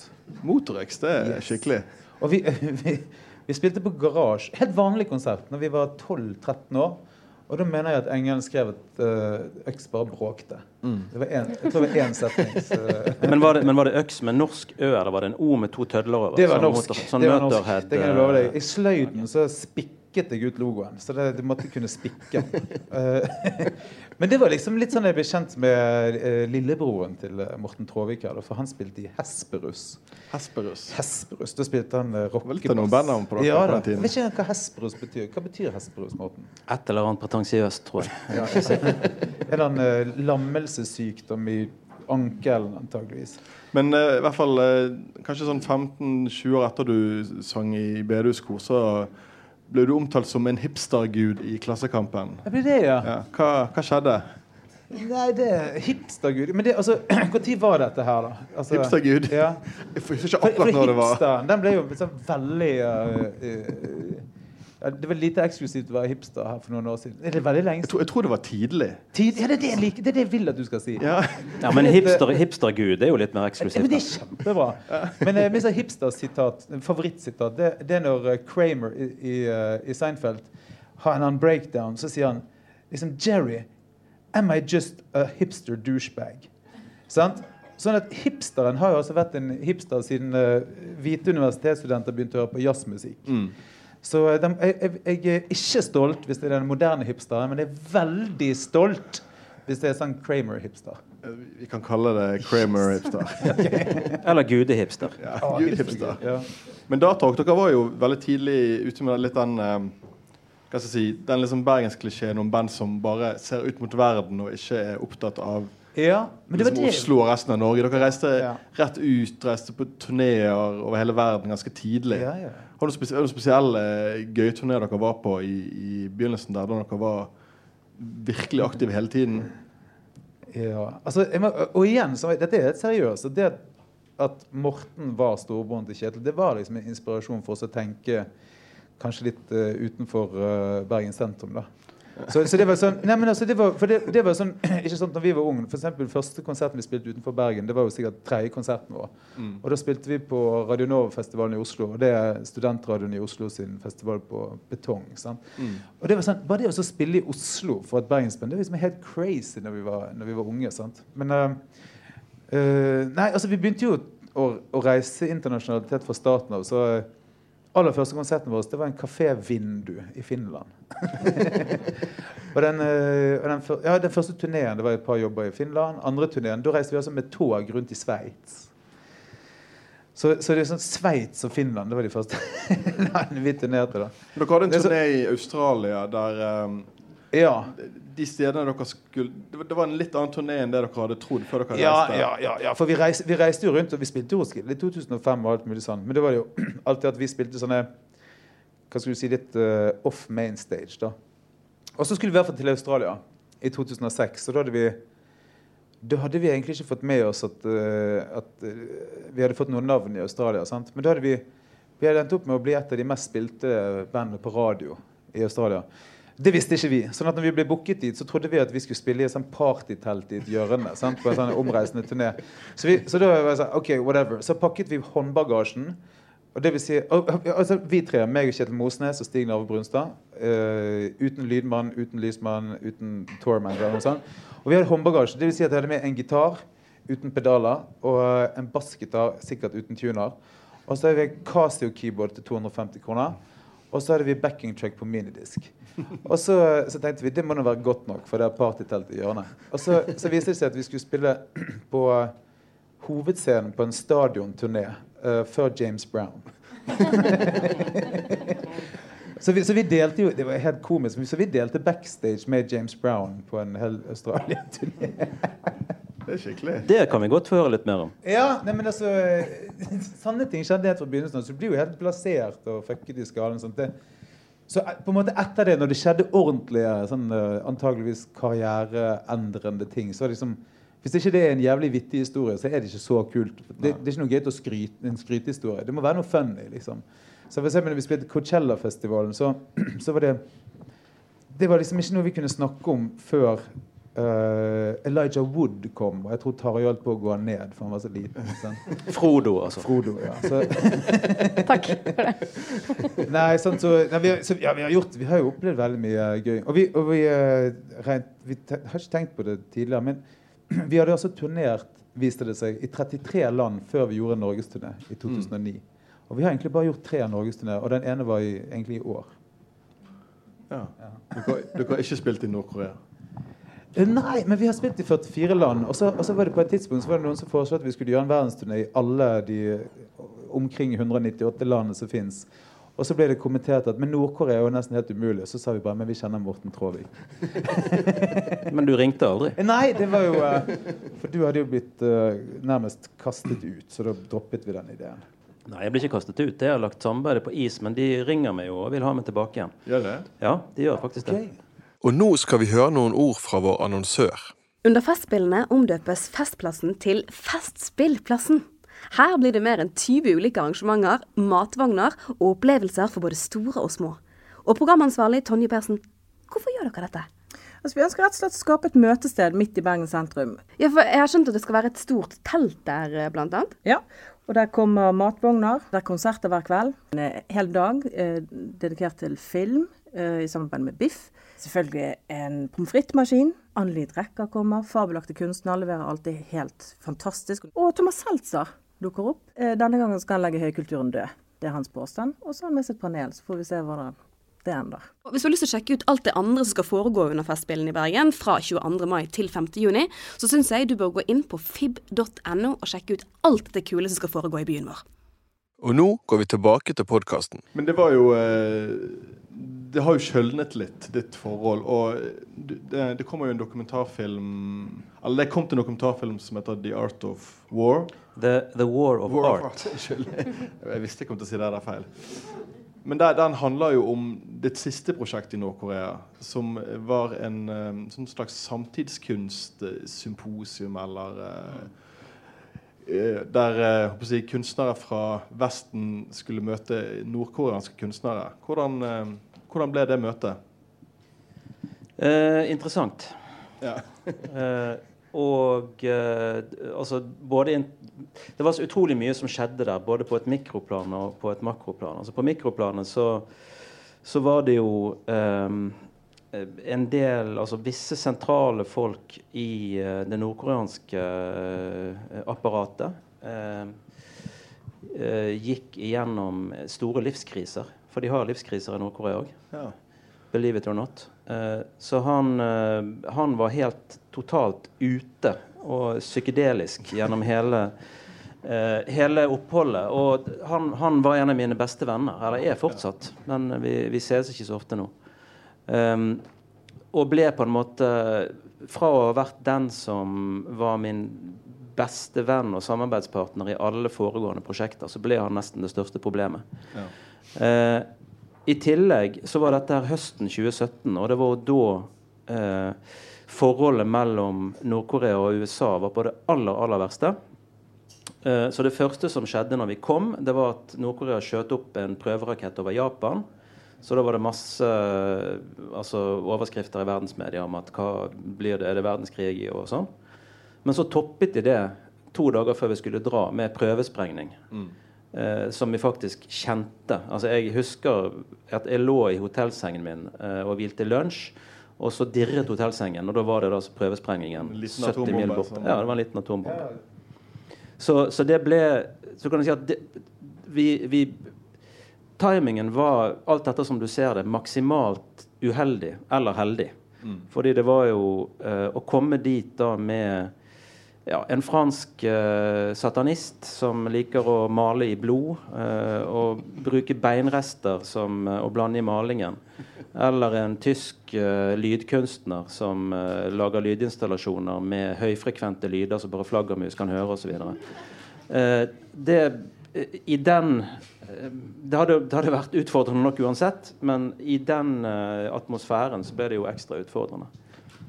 [SPEAKER 2] Motorøks, det er
[SPEAKER 4] Yes.
[SPEAKER 2] skikkelig.
[SPEAKER 4] Og vi, vi, vi spilte på garasje. Helt vanlig konsert når vi var 12-13 år. Og da mener jeg at Engelen skrev at uh, øks bare bråkte. Det var en, jeg tror det var én setning. Så,
[SPEAKER 5] Men var, det, men var det øks med norsk ø, eller var det en o med to tødler over?
[SPEAKER 4] det var
[SPEAKER 5] Sånn
[SPEAKER 4] norsk.
[SPEAKER 5] motor- Sånn
[SPEAKER 4] det var norsk. Det kan jeg love deg.
[SPEAKER 5] eh,
[SPEAKER 4] I sløyden så spikket jeg ut logoen. Så det, det måtte kunne spikke. Eh, Men det var liksom litt sånn jeg ble kjent med eh, lillebroren til eh, Morten Traavik. For han spilte i Hesperus.
[SPEAKER 2] Hesperus.
[SPEAKER 4] Hesperus, Da spilte han
[SPEAKER 2] dere
[SPEAKER 4] ja, da. Jeg vet ikke hva Hesperus betyr. Hva betyr Hesperus, Morten?
[SPEAKER 5] Et eller annet pretensiøst, tror jeg.
[SPEAKER 4] Ja, en eller annen lammelsessykdom i ankelen, antageligvis.
[SPEAKER 2] Men uh, i hvert fall uh, kanskje sånn 15-20 år etter du sang i bedehuskor, så ble du omtalt som en hipstergud i Klassekampen.
[SPEAKER 4] Det ble det, ja.
[SPEAKER 2] Ja. Hva, hva skjedde?
[SPEAKER 4] Nei, det er hipstergud Men det, altså, når var dette her, da? Altså,
[SPEAKER 2] Hipstergud?
[SPEAKER 4] Ja.
[SPEAKER 2] Jeg husker ikke
[SPEAKER 4] For, for
[SPEAKER 2] akkurat når det var.
[SPEAKER 4] Hipster, den ble jo liksom veldig uh, uh, Det var lite eksklusivt å være hipster her for noen år siden. Er det veldig lenge
[SPEAKER 2] Jeg tror, jeg tror det var tidlig.
[SPEAKER 4] Tid, ja, det, er det, jeg liker, det er det jeg vil at du skal si.
[SPEAKER 2] Ja.
[SPEAKER 5] Ja, Men hipster, hipstergud er jo litt mer
[SPEAKER 4] Ja,
[SPEAKER 5] eksklusivt.
[SPEAKER 4] men det er kjempebra. Men uh, mitt hipster-sitat, favorittsitat, det, det er når uh, Kramer i, i, uh, i Seinfeld har en annen breakdown. Så sier han liksom Jerry, am I just a hipster douchebag? Sant? Sånn at Hipsteren har jo også vært en hipster siden uh, hvite universitetsstudenter begynte å høre på jazzmusikk.
[SPEAKER 2] Mm.
[SPEAKER 4] Så de, jeg, jeg, er ikke stolt hvis det er den moderne hipsteren, men jeg er veldig stolt hvis det er sånn Kramer-hipster.
[SPEAKER 2] Eh, Vi kan kalle det Kramer-hipster.
[SPEAKER 5] Eller gudehipster.
[SPEAKER 2] Ja, Gud-hipster.
[SPEAKER 4] Ja.
[SPEAKER 2] Men Datarock, dere var jo veldig tidlig ute med litt den eh, hva skal jeg si, den liksom bergensklisjeen om band som bare ser ut mot verden og ikke er opptatt av
[SPEAKER 4] ja, men det var
[SPEAKER 2] liksom,
[SPEAKER 4] det.
[SPEAKER 2] Oslo og resten av Norge. Dere reiste
[SPEAKER 4] Ja.
[SPEAKER 2] rett ut, reiste på turneer over hele verden ganske tidlig.
[SPEAKER 4] Ja, ja.
[SPEAKER 2] Har du noen spes- det noen spesielle eh, gøye turneer dere var på i, i begynnelsen der, da dere var virkelig aktive hele tiden?
[SPEAKER 4] Ja, altså, og igjen, så, dette er helt seriøst. Det at Morten var storebroren til Kjetil, det var liksom en inspirasjon for oss å tenke kanskje litt uh, utenfor uh, Bergen sentrum. da. Så, så det var sånn, nei, men altså, det var, for det, det var sånn, ikke sånn når vi var unge, for eksempel Første konserten vi spilte utenfor Bergen, det var jo sikkert tredje konserten vår. Og Da spilte vi på Radionova-festivalen i Oslo. og Det er studentradioen i Oslo sin festival på betong. sant? Og det var sånn, Bare det å spille i Oslo for et bergensband det var liksom helt crazy når vi var, når vi var unge. sant? Men uh, uh, Nei, altså vi begynte jo å, å reise internasjonalitet fra starten av. så eh, aller første konserten vår det var en kafé-vindu i Finland. og den, eh, og den, ja, den første turneen det var et par jobber i Finland. Andre turneen, Da reiste vi altså med tog rundt i Sveits. Så, så det er sånn Sveits og Finland det var de første landene vi turnerte. da.
[SPEAKER 2] Dere hadde en turné i Australia der um,
[SPEAKER 4] Ja,
[SPEAKER 2] de stedene dere skulle det var, en litt annen turné enn det dere hadde trodd før dere
[SPEAKER 4] Ja,
[SPEAKER 2] reiste?
[SPEAKER 4] ja, ja, ja, for vi reiste, vi reiste jo rundt, og vi spilte jo Roskilde i 2005 og alt mulig sånn. Men det var jo alltid at vi spilte sånne Hva skal du si, litt uh, off main stage, da. Og så skulle vi i hvert fall til Australia i 2006, og da hadde vi da hadde vi egentlig ikke fått med oss at, uh, at uh, vi hadde fått noen navn i Australia. sant? Men da hadde vi, vi hadde endt opp med å bli et av de mest spilte bandene på radio i Australia. Det visste ikke vi. sånn at når vi ble booket dit, så trodde vi at vi skulle spille i et sånn partytelt i et hjørne. sant? På en sånn omreisende turné. Så, vi, så da var jeg sånn, ok, whatever. Så pakket vi håndbagasjen. Og det vil si, al- al- altså Vi tre, meg og Kjetil Mosnes og Stig Narve Brunstad. uh, uten lydmann, uten lysmann, uten tourman. eller noe sånt. Og vi hadde håndbagasje. Det vil si at jeg hadde med en gitar uten pedaler og eh, en bassgitar, sikkert uten tuner. Og så hadde vi Casio-keyboard til 250 kroner. Og så hadde vi backing track på minidisk. Og så, så tenkte vi det må nå være godt nok for det er partytelt i hjørnet. Og så, så viste det seg at vi skulle spille på eh, hovedscenen på en stadionturné uh, før James Brown. så, vi, så vi delte jo Det var helt komisk. Så vi delte backstage med James Brown på en hel Australia-turné.
[SPEAKER 2] Det er skikkelig.
[SPEAKER 5] Det kan vi godt få høre litt mer om.
[SPEAKER 4] Ja, nei, men altså Sanne ting skjedde helt fra begynnelsen av. Så du blir jo helt plassert og fucket i skallen. Sånt. Det, så eh, på en måte etter det, når det skjedde ordentlige sånn, eh, antageligvis karriereendrende ting, så var det liksom Hvis ikke det er en jævlig vittig historie, så er det ikke så kult. Det, det er ikke noe gøy å skryte en skrytehistorie. Det må være noe funny, liksom. Så for eksempel når vi spilte Coachella-festivalen, så, så var det det var liksom ikke noe vi kunne snakke om før eh, Elijah Wood kom. Og jeg tror Tarjei holdt på å gå ned, for han var så liten. Sånn.
[SPEAKER 5] Frodo, altså.
[SPEAKER 4] Frodo, ja. Så,
[SPEAKER 3] Takk for det.
[SPEAKER 4] nei, sånn, så, nei, vi, har, så ja, vi, har gjort, vi har jo opplevd veldig mye gøy. Og vi, og vi, uh, rent, vi te, har ikke tenkt på det tidligere, men vi hadde også turnert viste det seg, i 33 land før vi gjorde en norgesturné i 2009. Og vi har egentlig bare gjort tre norgesturneer, og den ene var i, egentlig i år.
[SPEAKER 2] Ja. Dere, dere har ikke spilt i Nord-Korea?
[SPEAKER 4] Eh, Nei, men vi har spilt i 44 land. Og så, og så var det på et tidspunkt så var det noen som foreslo at vi skulle gjøre en verdensturné i alle de omkring 198 landene som fins. Og så ble det kommentert at men Nord-Korea er jo nesten helt umulig. Så sa vi bare men vi kjenner Morten Traavik.
[SPEAKER 5] Men du ringte aldri?
[SPEAKER 4] Eh, Nei, det var jo eh, For du hadde jo blitt uh, nærmest kastet ut, så da droppet vi den ideen.
[SPEAKER 5] Nei, jeg blir ikke kastet ut. Jeg har lagt samarbeidet på is, men de ringer meg jo og vil ha meg tilbake igjen.
[SPEAKER 2] Gjør det?
[SPEAKER 5] Ja, de gjør faktisk det.
[SPEAKER 6] Og nå skal vi høre noen ord fra vår annonsør.
[SPEAKER 1] Under Festspillene omdøpes Festplassen til Festspillplassen. Her blir det mer enn 20 ulike arrangementer, matvogner og opplevelser for både store og små. Og programansvarlig Tonje Persen, hvorfor gjør dere dette?
[SPEAKER 7] Altså, vi ønsker rett og slett å skape et møtested midt i Bergen sentrum.
[SPEAKER 1] Ja, for Jeg har skjønt at det skal være et stort telt der, bl.a.? blant annet.
[SPEAKER 7] Ja, og der kommer matvogner. Det er konserter hver kveld. En hel dag eh, dedikert til film eh, i samarbeid med Biff. Selvfølgelig en pommes frites-maskin. Anneli Rekka kommer. Fabelaktige kunstnere leverer alltid helt fantastisk. Og Thomas Seltzer dukker opp. Eh, denne gangen skal han legge høykulturen død. Det er hans påstand. Og så har han med seg et panel, så får vi se hvordan det ender.
[SPEAKER 1] Hvis du har lyst til å sjekke ut alt det andre som skal foregå under Festspillene i Bergen fra 22. mai til 5. juni, så syns jeg du bør gå inn på fib.no og sjekke ut alt det kule som skal foregå i byen vår.
[SPEAKER 6] Og nå går vi tilbake til podkasten.
[SPEAKER 2] Men det var jo eh, Det har jo kjølnet litt, ditt forhold. Og det, det kommer jo en dokumentarfilm Eller det kom til en dokumentarfilm som heter The Art of War.
[SPEAKER 5] The, the War of
[SPEAKER 2] War of
[SPEAKER 5] Art.
[SPEAKER 2] Art. Unnskyld. Jeg visste jeg kom til å si det der feil. Men der, den handler jo om ditt siste prosjekt i Nord-Korea. Som var en sånn slags samtidskunstsymposium, eller eh, Der eh, jeg kunstnere fra Vesten skulle møte nordkoreanske kunstnere. Hvordan, eh, hvordan ble det møtet?
[SPEAKER 5] Eh, interessant.
[SPEAKER 2] Ja.
[SPEAKER 5] Eh, og eh, altså både in Det var så utrolig mye som skjedde der, både på et mikroplan og på et makroplan. Altså På mikroplanet så, så var det jo eh, en del Altså visse sentrale folk i eh, det nordkoreanske eh, apparatet eh, eh, gikk igjennom store livskriser. For de har livskriser i Nord-Korea òg.
[SPEAKER 2] Ja.
[SPEAKER 5] Believe it or not. Eh, så han, eh, han var helt totalt ute og psykedelisk gjennom hele, Uh, hele oppholdet. Og han, han var en av mine beste venner, eller er fortsatt, men vi, vi ses ikke så ofte nå. Um, og ble på en måte Fra å ha vært den som var min beste venn og samarbeidspartner i alle foregående prosjekter, så ble han nesten det største problemet.
[SPEAKER 2] Ja.
[SPEAKER 5] Uh, I tillegg så var dette her høsten 2017, og det var jo da uh, forholdet mellom Nord-Korea og USA var på det aller, aller verste. Eh, så det første som skjedde når vi kom, det var at Nord-Korea skjøt opp en prøverakett over Japan. Så da var det masse eh, altså, overskrifter i verdensmedia om at hva blir det, er det verdenskrig i og sånn. Men så toppet de det to dager før vi skulle dra, med prøvesprengning. Eh, som vi faktisk kjente. Altså Jeg husker at jeg lå i hotellsengen min eh, og hvilte lunsj. Og så dirret hotellsengen, og da var det da altså prøvesprengningen. 70 mil bort.
[SPEAKER 2] sånn.
[SPEAKER 5] Ja, det var en liten atombombe. Så, så det ble Så kan du si at det, vi, vi Timingen var, alt dette som du ser det, maksimalt uheldig eller heldig. Fordi det var jo eh, å komme dit da med ja, en fransk eh, satanist som liker å male i blod eh, og bruke beinrester som, eh, å blande i malingen. Eller en tysk eh, lydkunstner som eh, lager lydinstallasjoner med høyfrekvente lyder som bare flaggermus kan høre osv. Eh, det i den det hadde, det hadde vært utfordrende nok uansett, men i den uh, atmosfæren så ble det jo ekstra utfordrende.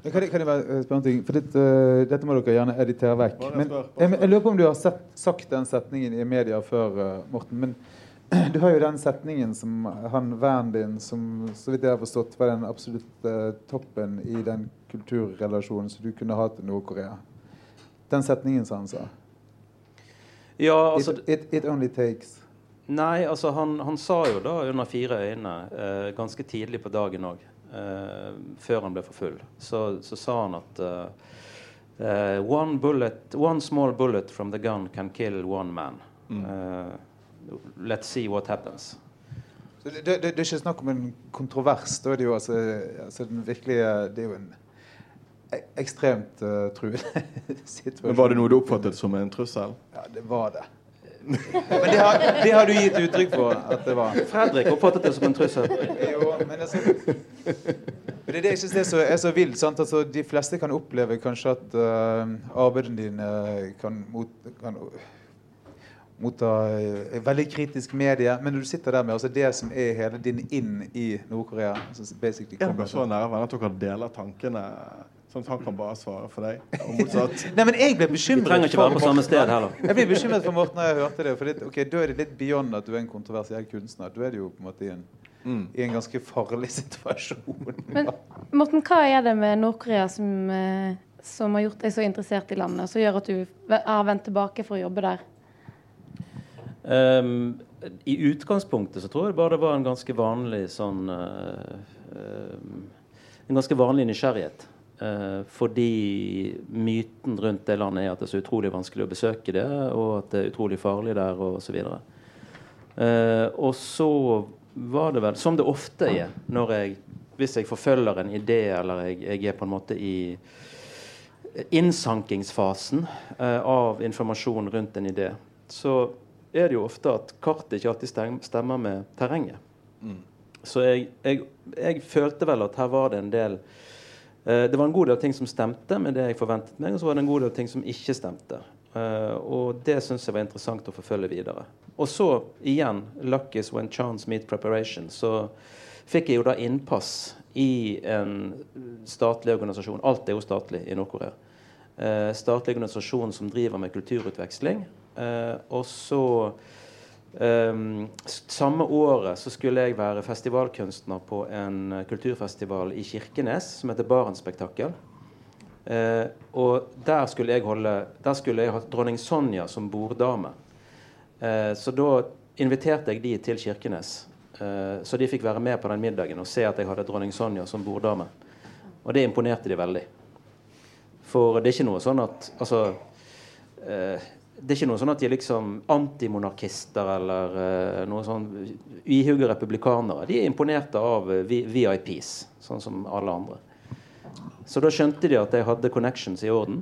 [SPEAKER 4] Ja, Kan jeg, kan jeg bare eh, spørre en ting? For dette, uh, dette må dere gjerne editere vekk.
[SPEAKER 2] Bare
[SPEAKER 4] Men
[SPEAKER 2] spør,
[SPEAKER 4] jeg, jeg lurer på om du har sett, sagt den setningen i media før, uh, Morten. Men du har jo den setningen som han vennen din, som så vidt jeg har forstått, var den absolutt eh, toppen i den kulturrelasjonen som du kunne ha til Nord-Korea. Den setningen som han sa.
[SPEAKER 5] Ja, altså
[SPEAKER 4] it, it, it only takes.
[SPEAKER 5] Nei, altså han, han sa jo da under fire øyne eh, ganske tidlig på dagen òg, eh, før han ble for full, så, så sa han at eh, eh, one, bullet, one small bullet from the gun can kill one man. Eh, let's see what happens.
[SPEAKER 4] Så det, det, det er ikke snakk om en kontrovers. Da er det jo altså, altså den virkelige Det er jo en e- ekstremt uh, truende situasjon.
[SPEAKER 2] Men Var det noe du oppfattet som en trussel?
[SPEAKER 4] Ja, det var det. Men det har, det har du gitt uttrykk for at det var.
[SPEAKER 5] Fredrik oppfattet det som en trussel.
[SPEAKER 4] Jo, men altså Det er det jeg syns er, så- er så vilt. sant? Altså, de fleste kan oppleve kanskje at uh, arbeidene dine kan, mot, kan motta uh, veldig kritisk medie. Men når du sitter der med altså det som er hele din inn i Nord-Korea altså basically
[SPEAKER 2] Er så nære venner at dere deler tankene, sånn at han kan bare svare for deg? Og motsatt.
[SPEAKER 4] Nei, men jeg ble
[SPEAKER 5] Vi
[SPEAKER 4] bekymret
[SPEAKER 5] trenger ikke være på samme sted heller.
[SPEAKER 4] Jeg ble bekymret for Morten da jeg hørte det. For det, ok, Da er det litt beyond at du er en kontroversiell kunstner. Da er det jo på en måte i en, i en ganske farlig situasjon.
[SPEAKER 3] Men Morten, hva er det med Nord-Korea som, eh, som har gjort deg så interessert i landet, som gjør at du har vendt tilbake for å jobbe der?
[SPEAKER 5] Um, I utgangspunktet så tror jeg bare det var en ganske vanlig sånn uh, um, En ganske vanlig nysgjerrighet. Uh, fordi myten rundt det landet er at det er så utrolig vanskelig å besøke det, og at det er utrolig farlig der, og så videre. Uh, og så var det vel, som det ofte er når jeg hvis jeg forfølger en idé, eller jeg, jeg er på en måte i innsankingsfasen eh, av informasjon rundt en idé, så er det jo ofte at kartet ikke alltid stemmer med terrenget. Så jeg, jeg, jeg følte vel at her var det en del eh, Det var en god del ting som stemte med det jeg forventet meg, og så var det en god del ting som ikke stemte. Eh, og det syns jeg var interessant å forfølge videre. Og så igjen, 'luck is when chance meet preparation', så fikk jeg jo da innpass i en statlig organisasjon. Alt er jo statlig i Nord-Korea. Eh, statlig organisasjon som driver med kulturutveksling. Eh, og så S- samme året så skulle jeg være festivalkunstner på en eh, kulturfestival i Kirkenes som heter Barentsspektakkel. Uh, og der skulle jeg holde Der skulle jeg ha dronning Sonja som borddame. Uh, så da inviterte jeg de til Kirkenes. Uh, så de fikk være med på den middagen og se at jeg hadde dronning Sonja som borddame. Og det imponerte de veldig. For det er ikke noe sånn at Altså eh, det er ikke noe sånn at de er liksom antimonarkister eller uh, noe sånn ihuga republikanere. De er imponerte av eh, VIPs, sånn som alle andre. Så da skjønte de at jeg hadde connections i orden.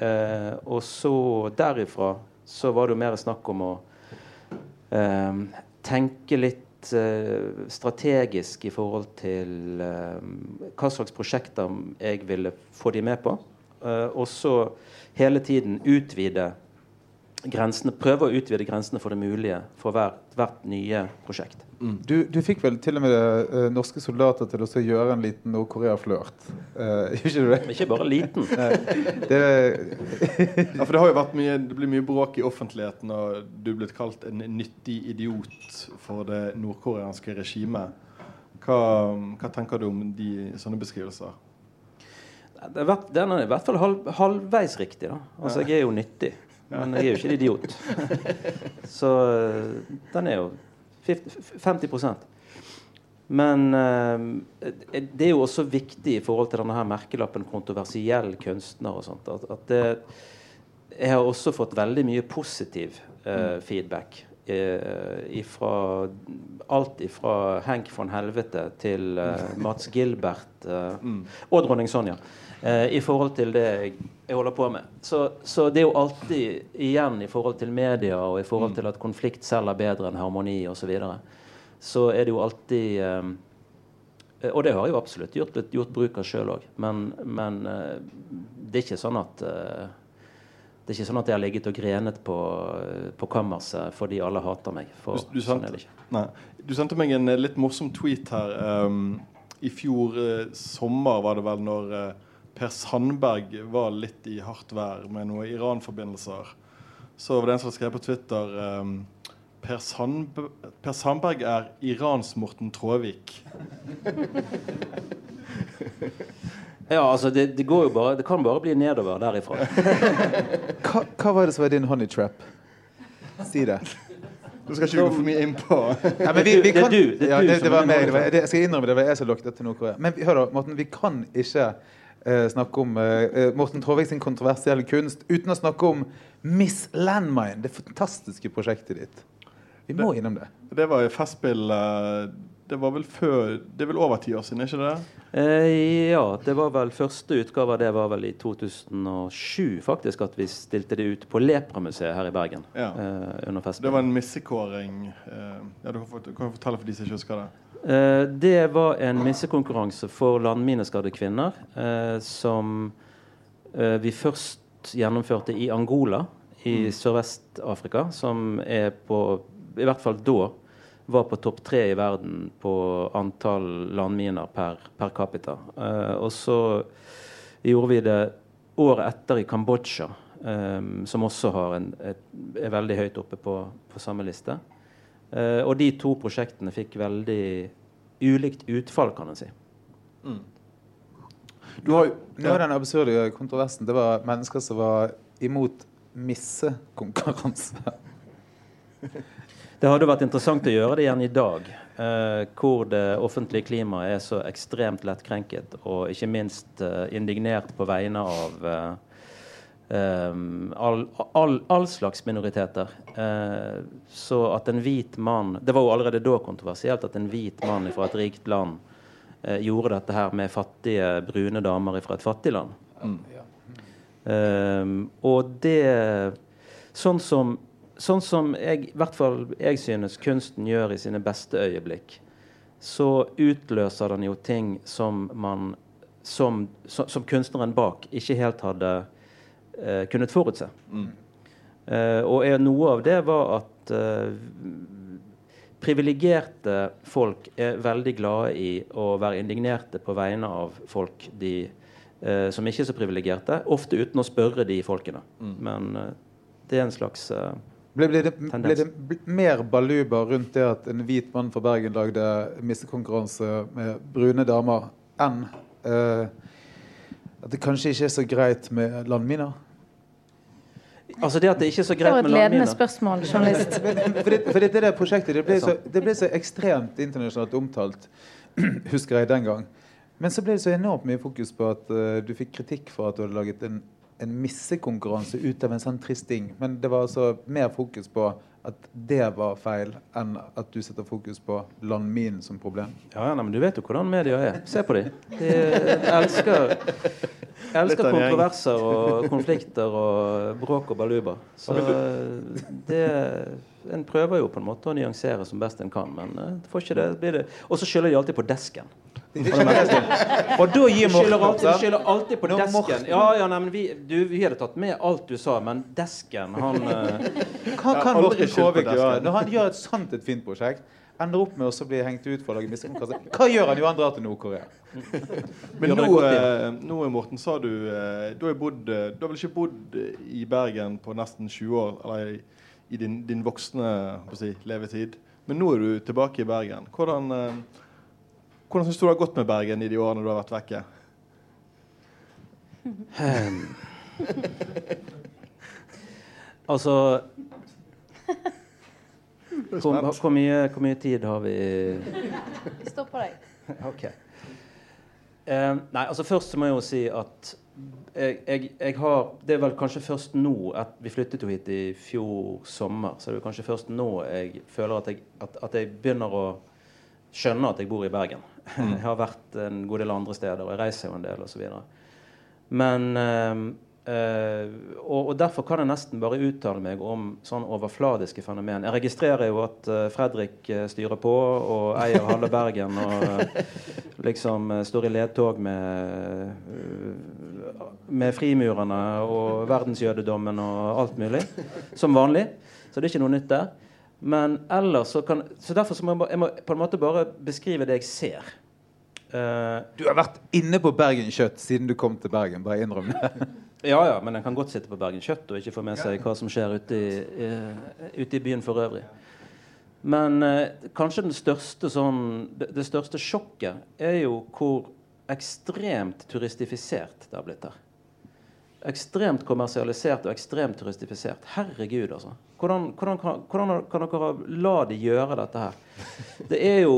[SPEAKER 5] Uh, og så derifra så var det jo mer snakk om å uh, tenke litt strategisk i forhold til hva slags prosjekter jeg ville få de med på. Uh, og så hele tiden utvide grensene, prøve å utvide grensene for det mulige for hvert, hvert nye prosjekt.
[SPEAKER 4] Du, du fikk vel til og med uh, norske soldater til å gjøre en liten Nord-Korea-flørt. Uh, ikke det?
[SPEAKER 5] Ikke bare liten.
[SPEAKER 4] det
[SPEAKER 2] Ja, for det har jo vært mye, det blir mye bråk i offentligheten, og du er blitt kalt en nyttig idiot for det nordkoreanske regimet. Hva, hva tenker du om de sånne beskrivelser?
[SPEAKER 5] Det har vært, den er i hvert fall halv, halvveis riktig. da. Altså, Jeg er jo nyttig, men jeg er jo ikke en idiot. Så eh, den er jo 50, 50 Men eh, det er jo også viktig i forhold til denne her merkelappen 'kontroversiell kunstner' og sånt, at, at det, jeg har også fått veldig mye positiv eh, feedback. Eh, ifra, alt ifra Henk von Helvete til eh, Mats Gilbert eh, og dronning Sonja. Eh, I forhold til det jeg, jeg holder på med. Så, så det er jo alltid igjen i forhold til media og i forhold til at konflikt selger bedre enn harmoni osv. Så, videre, så er det jo alltid Eh, Og det har jeg jo absolutt gjort, gjort bruk av sjøl òg. Men, men eh, det er ikke sånn at eh, det er ikke sånn at jeg har ligget og grenet på, på kammerset fordi alle hater meg. For
[SPEAKER 2] Du- du
[SPEAKER 5] sånn ikke.
[SPEAKER 2] Nei. Du sendte meg en litt morsom tweet her. Um, I fjor uh, sommer var det vel når eh, Per Sandberg var litt i hardt vær med noen Iran-forbindelser. Så var det en som skrev på Twitter um, Per, Sandb per Sandberg er Irans Morten Tråvik.
[SPEAKER 5] Ja, altså det, det går jo bare Det kan bare bli nedover derifra.
[SPEAKER 4] Hva, hva var det som var din honey trap? Si det.
[SPEAKER 2] Nå skal ikke vi gå for mye inn på
[SPEAKER 4] Ja, men vi, vi
[SPEAKER 5] Det er du, det er
[SPEAKER 4] ja, det, det var meg. Jeg skal innrømme det var jeg som lokket til Nord-Korea. Men hør da, Morten, vi kan ikke eh, snakke om eh, Morten Tråvik sin kontroversielle kunst uten å snakke om Miss Landmine, det fantastiske prosjektet ditt. Vi må innom det.
[SPEAKER 2] Det var jo festspill eh, Det var vel før Det er vel over ti år siden, ikke det?
[SPEAKER 5] Eh, ja, det var vel første utgave det var vel i 2007 faktisk at vi stilte det ut på Lepra-museet her i Bergen.
[SPEAKER 2] Ja.
[SPEAKER 5] eh, under
[SPEAKER 2] Det var en missekåring. eh, ja, du kan fortelle for de som ikke husker det.
[SPEAKER 5] Eh, det var en missekonkurranse for landmineskadde kvinner eh, som eh, vi først gjennomførte i Angola i Sørvest-Afrika, som er på I hvert fall da var på topp tre i verden på antall landminer per, per capita. Og så gjorde vi det året etter i Kambodsja, som også har en, et, er veldig høyt oppe på, på samme liste. Eh, og de to prosjektene fikk veldig ulikt utfall, kan en si.
[SPEAKER 2] Du har jo
[SPEAKER 4] ja. den absurde kontroversen det var mennesker som var imot missekonkurranse.
[SPEAKER 5] Det hadde vært interessant å gjøre det igjen i dag, eh, hvor det offentlige klimaet er så ekstremt lettkrenket og ikke minst eh, indignert på vegne av eh, um, all, all, all slags minoriteter. Eh, så at en hvit mann Det var jo allerede da kontroversielt at en hvit mann fra et rikt land eh, gjorde dette her med fattige, brune damer fra et fattig land. Um, og det Sånn som, sånn som jeg, i hvert fall jeg synes kunsten gjør i sine beste øyeblikk, så utløser den jo ting som man som, som, som kunstneren bak ikke helt hadde eh, kunnet forutse. Eh, og er, noe av det var at eh, privilegerte folk er veldig glade i å være indignerte på vegne av folk de, eh, som ikke er så privilegerte, ofte uten å spørre de folkene. Men eh, det er en slags eh,
[SPEAKER 4] Ble, ble, det, ble det mer baluba rundt det at en hvit mann fra Bergen lagde missekonkurranse med brune damer, enn eh, at det kanskje ikke er så greit med landminer?
[SPEAKER 5] Altså det at det ikke er så greit med landminer.
[SPEAKER 3] Det var et ledende spørsmål, journalist.
[SPEAKER 4] For det, for det, det der prosjektet det ble, så, det ble så ekstremt internasjonalt omtalt, husker jeg den gang. Men så ble det så enormt mye fokus på at uh, du fikk kritikk for at du hadde laget en, en missekonkurranse ut av en sånn trist ting. Men det var altså mer fokus på at det var feil, enn at du setter fokus på landminen som problem.
[SPEAKER 5] Ja, ja, nei, men Du vet jo hvordan media er. Se på dem. De elsker, elsker kontroverser og konflikter og bråk og baluba. Så det En prøver jo på en måte å nyansere som best en kan, men eh, det får ikke det, det. Og så skylder de alltid på desken.
[SPEAKER 4] Og da gir
[SPEAKER 5] skylder
[SPEAKER 4] Morten
[SPEAKER 5] alltid, du skylder alltid på desken. Ja, ja, nei, men vi, du, vi hadde tatt med alt du sa, men desken, han eh,
[SPEAKER 4] Hva kan Morten Kåvik gjøre når han gjør et sant et fint prosjekt? Ender opp med å bli hengt ut for å lage missekonkurranse. Hva gjør han? Jo, han drar til Nord-Korea.
[SPEAKER 2] Men nå, eh, nå Morten, sa du eh, Du har, bodd, eh, du har vel ikke bodd i Bergen på nesten 20 år? Eller i, i din, din voksne si, levetid. Men nå er du tilbake i Bergen. Hvordan, eh, hvordan syns du det har gått med Bergen i de årene du har vært vekke?
[SPEAKER 5] Um. Altså hvor, hvor, mye, hvor mye tid har vi
[SPEAKER 3] Vi stopper deg.
[SPEAKER 5] Ok. Um, nei, altså først må jeg jo si at jeg, jeg, jeg har Det er vel kanskje først nå at Vi flyttet jo hit i fjor sommer, så det er kanskje først nå jeg føler at jeg, at, at jeg begynner å skjønne at jeg bor i Bergen. Jeg har vært en god del andre steder, og jeg reiser jo en del osv. Men øh, øh, og, og derfor kan jeg nesten bare uttale meg om sånn overfladiske fenomen. Jeg registrerer jo at eh, Fredrik eh, styrer på og eier halve Bergen og liksom står i ledtog med, eh, med frimurerne og verdensjødedommen og alt mulig. Som vanlig. Så det er ikke noe nytt der. Men ellers så kan Så derfor så må jeg, jeg må på en måte bare beskrive det jeg ser. Uh,
[SPEAKER 4] Du har vært inne på Bergen Kjøtt siden du kom til Bergen. Bare innrøm det.
[SPEAKER 5] Ja, ja, men en kan godt sitte på Bergen Kjøtt og ikke få med seg hva som skjer ute i, uh, ute i byen for øvrig. Men uh, kanskje den største sånn, det, det største sjokket er jo hvor ekstremt turistifisert det har blitt her. Ekstremt kommersialisert og ekstremt turistifisert. Herregud, altså. Hvordan, hvordan, kan, hvordan kan dere la de gjøre dette her? Det er jo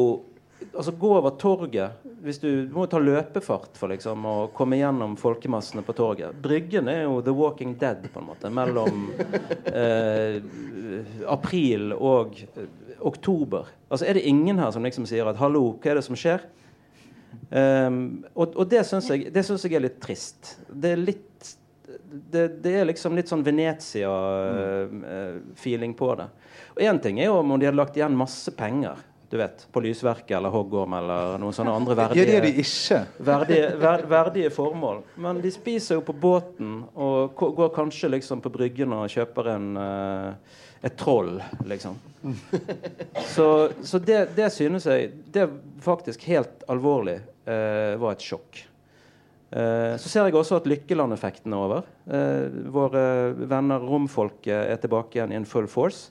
[SPEAKER 5] Altså, gå over torget hvis du, du må ta løpefart for liksom å komme gjennom folkemassene på torget. Bryggen er jo The Walking Dead, på en måte, mellom eh, april og eh, oktober. Altså, er det ingen her som liksom sier at 'hallo, hva er det som skjer'? Um, og, og det syns jeg, jeg er litt trist. Det er litt det, det er liksom litt sånn Venezia-feeling på det. Og én ting er jo om de hadde lagt igjen masse penger du vet, på Lysverket eller Hoggorm eller noen sånne andre verdige,
[SPEAKER 4] Ja, det er de
[SPEAKER 5] verdige, ver, verdige formål. Men de spiser jo på båten og går kanskje liksom på bryggen og kjøper en, uh, et troll, liksom. Så, så det, det synes jeg Det faktisk helt alvorlig uh, var et sjokk. Eh, så ser jeg også at Lykkeland-effekten er over. Eh, våre venner romfolket er tilbake igjen in full force.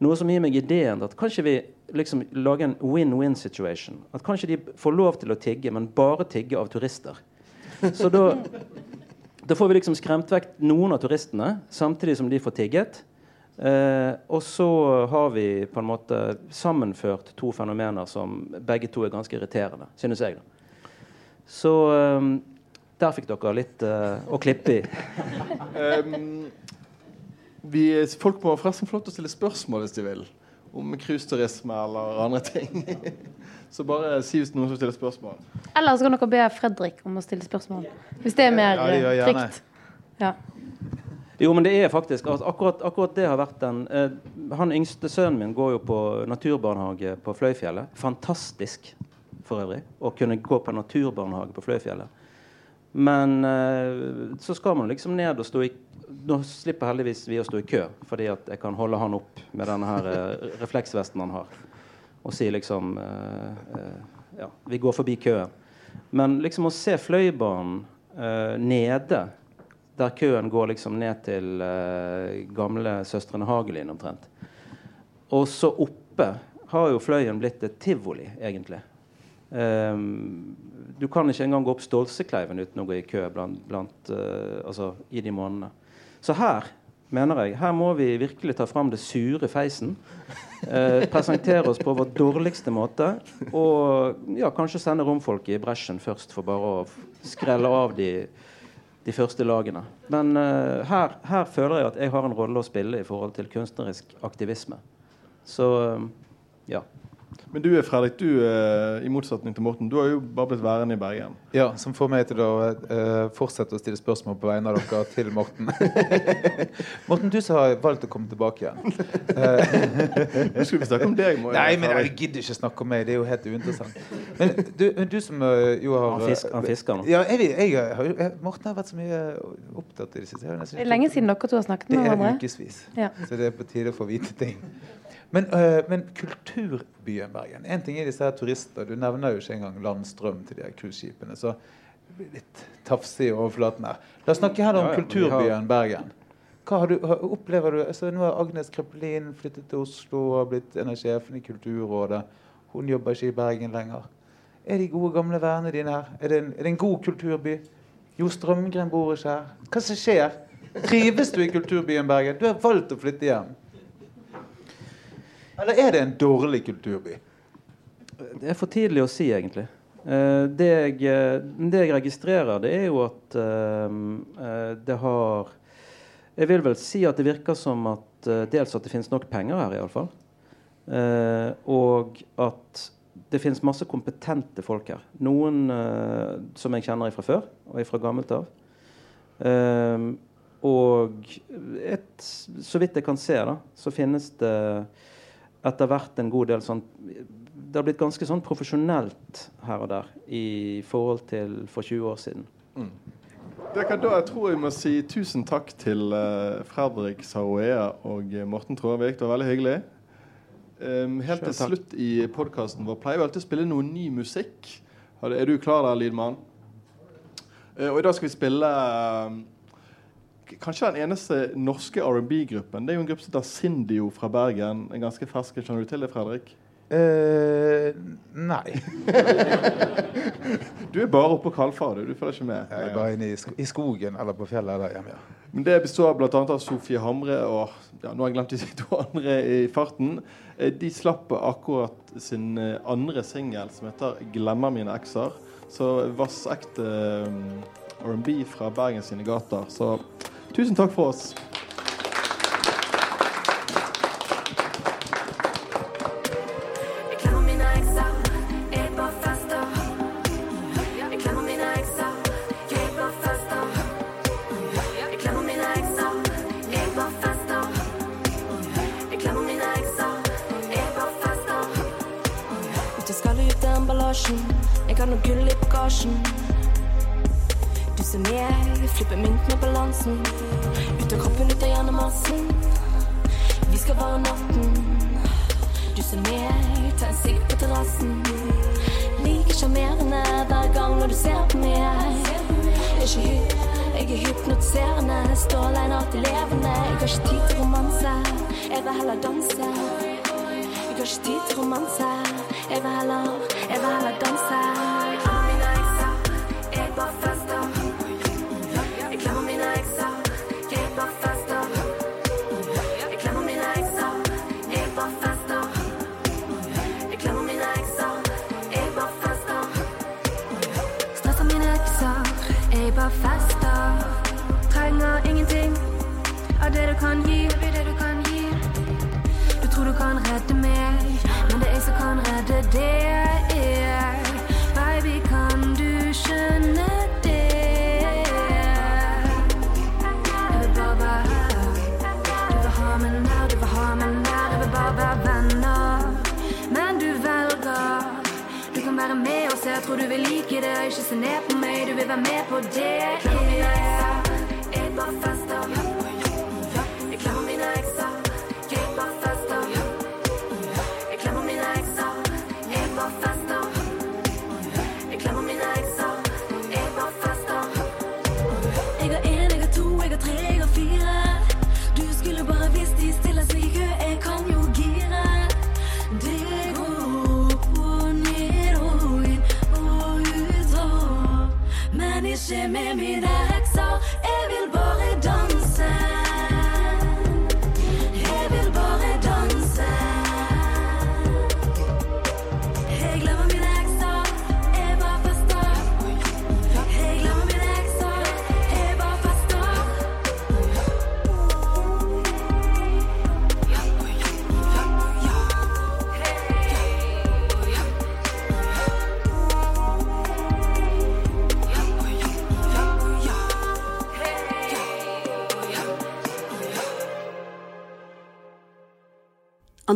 [SPEAKER 5] Noe som gir meg ideen at kanskje vi liksom lager en win-win situation. At kanskje de får lov til å tigge, men bare tigge av turister. Så da, da får vi liksom skremt vekk noen av turistene, samtidig som de får tigget. Eh, og så har vi på en måte sammenført to fenomener som begge to er ganske irriterende, synes jeg. da. Så eh, der fikk dere litt uh, å klippe i.
[SPEAKER 2] Um, vi, folk må forresten få lov til å stille spørsmål hvis de vil. Om cruiseturisme eller andre ting. Så bare si hvis noen som stiller spørsmål.
[SPEAKER 3] Eller så kan dere be Fredrik om å stille spørsmål. Hvis det er mer
[SPEAKER 4] Ja, ja,
[SPEAKER 3] eh, trygt. Ja.
[SPEAKER 5] Jo, men det er faktisk altså, akkurat, akkurat det har vært den eh, Han yngste sønnen min går jo på naturbarnehage på Fløyfjellet. Fantastisk for øvrig å kunne gå på naturbarnehage på Fløyfjellet. Men eh, så skal man liksom ned og stå i Nå slipper heldigvis vi å stå i kø, fordi at jeg kan holde han opp med denne her eh, refleksvesten han har, og si liksom eh, Ja, vi går forbi køen. Men liksom å se Fløibanen nede der køen går liksom ned til gamle Søstrene Hagelin omtrent. Og så oppe har jo Fløyen blitt et tivoli, egentlig. Ehm, du kan ikke engang gå opp Stolsekleiven uten å gå i kø blant, blant, eh, altså, i de månedene. Så her mener jeg, her må vi virkelig ta fram det sure feisen. Eh, presentere oss på vår dårligste måte. Og ja, kanskje sende romfolket i bresjen først for bare å skrelle av de de første lagene. Men eh, her, her føler jeg at jeg har en rolle å spille i forhold til kunstnerisk aktivisme. Så eh, ja.
[SPEAKER 2] Men du Fredrik, du, eh, i motsetning til Morten, du har jo bare blitt værende i Bergen.
[SPEAKER 4] Ja, Som får meg til å uh, fortsette å stille spørsmål på vegne av dere til Morten. Morten, du som har valgt å komme tilbake igjen.
[SPEAKER 2] Nå skulle vi snakke om deg. må
[SPEAKER 4] Nei, men jeg gidder ikke snakke om meg. Det er jo helt uinteressant. Men du, men du som uh, jo har
[SPEAKER 5] Han, fisk, han fisker nå.
[SPEAKER 4] Ja, jeg, jeg, har jeg, Morten har vært så mye opptatt i det siste.
[SPEAKER 3] Det er lenge siden dere to har snakket
[SPEAKER 4] Det
[SPEAKER 3] med
[SPEAKER 4] er
[SPEAKER 3] hverandre.
[SPEAKER 4] ukevis.
[SPEAKER 3] Ja.
[SPEAKER 4] Så det er på tide å få vite ting. Men, øh, men kulturbyen Bergen. En ting er disse her turister. Du nevner jo ikke engang landstrøm til de her cruiseskipene. Så litt tafsig i overflaten her. La oss snakke her om
[SPEAKER 5] Ja, ja,
[SPEAKER 4] kulturbyen Bergen. Hva har du, opplever du, altså Nå har Agnes Kreppelin flyttet til Oslo og har blitt en av sjefene i Kulturrådet. Hun jobber ikke i Bergen lenger. Er de gode, gamle vennene dine her? Er det en, er det en god kulturby? Jo Strømgren bor ikke her. Hva som skjer? Trives du i kulturbyen Bergen? Du har valgt å flytte hjem. Eller er det en dårlig kulturby?
[SPEAKER 5] Det er for tidlig å si, egentlig. Eh, det, jeg, eh, det jeg registrerer, det er jo at eh, det har Jeg vil vel si at det virker som at dels at det finnes nok penger her, iallfall. Og at det finnes masse kompetente folk her. Noen som jeg kjenner fra før, og fra gammelt av. Og et, så vidt jeg kan se, da, så finnes det etter hvert en god del sånn Det har blitt ganske sånn profesjonelt her og der i forhold til for 20 år siden.
[SPEAKER 2] Det kan da, jeg tror jeg må si tusen takk til uh, Fredrik Saroea og Morten Tråvik. Det var veldig hyggelig. Um, helt til slutt i podkasten vår pleier vi alltid å spille noe ny musikk. Er du klar der, lydmann? Uh, og i dag skal vi spille k- kanskje den eneste norske R&B-gruppen. Det er jo en gruppe som heter Sindio fra Bergen. En ganske fersk. Kjenner du til det, Fredrik?
[SPEAKER 4] Eh, nei.
[SPEAKER 2] Du er bare oppe på Kalfaret. Du følger ikke med.
[SPEAKER 4] Jeg er bare inne i, sk i skogen eller på fjellet eller hjemme. ja.
[SPEAKER 2] Men det består bl.a. av Sofie Hamre og ja, nå har jeg glemt de to andre i farten. Eh, De slapp akkurat sin eh, andre singel som heter 'Glemmer mine ekser'. Så vassekte um, R&B fra Bergen sine gater. Så tusen takk for oss.
[SPEAKER 8] Jeg har noe gull i bagasjen. Du ser meg, flipper mynt med balansen. Ut av kroppen, ut av hjernemassen. Vi skal være natten. Du ser meg, ta en sigg på terrassen. Like sjarmerende hver gang når du ser på meg. Jeg er ikke hypp, jeg er hypnotiserende. Står aleine alltid levende. Jeg har ikke tid til romanse, jeg vil heller danse. Jeg har ikke tid til romanse, jeg vil heller, jeg vil heller danse. Kan gi. Du tror du kan redde meg, men det er jeg som kan redde deg. Baby, kan du skjønne det? Jeg vil bare være her. Du vil ha meg nær, du vil ha meg nær. Jeg vil bare være venner. Men du velger. Du kan være med og se, jeg tror du vil like det. Ikke se ned på meg, du vil være med på det.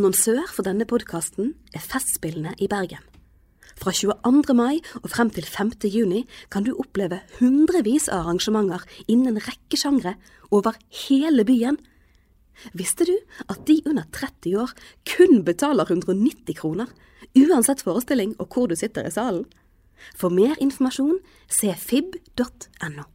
[SPEAKER 1] Annonsør for denne podkasten er Festspillene i Bergen. Fra 22. mai og frem til 5. juni kan du oppleve hundrevis av arrangementer innen en rekke sjangre over hele byen. Visste du at de under 30 år kun betaler 190 kroner, uansett forestilling og hvor du sitter i salen? For mer informasjon se fib.no.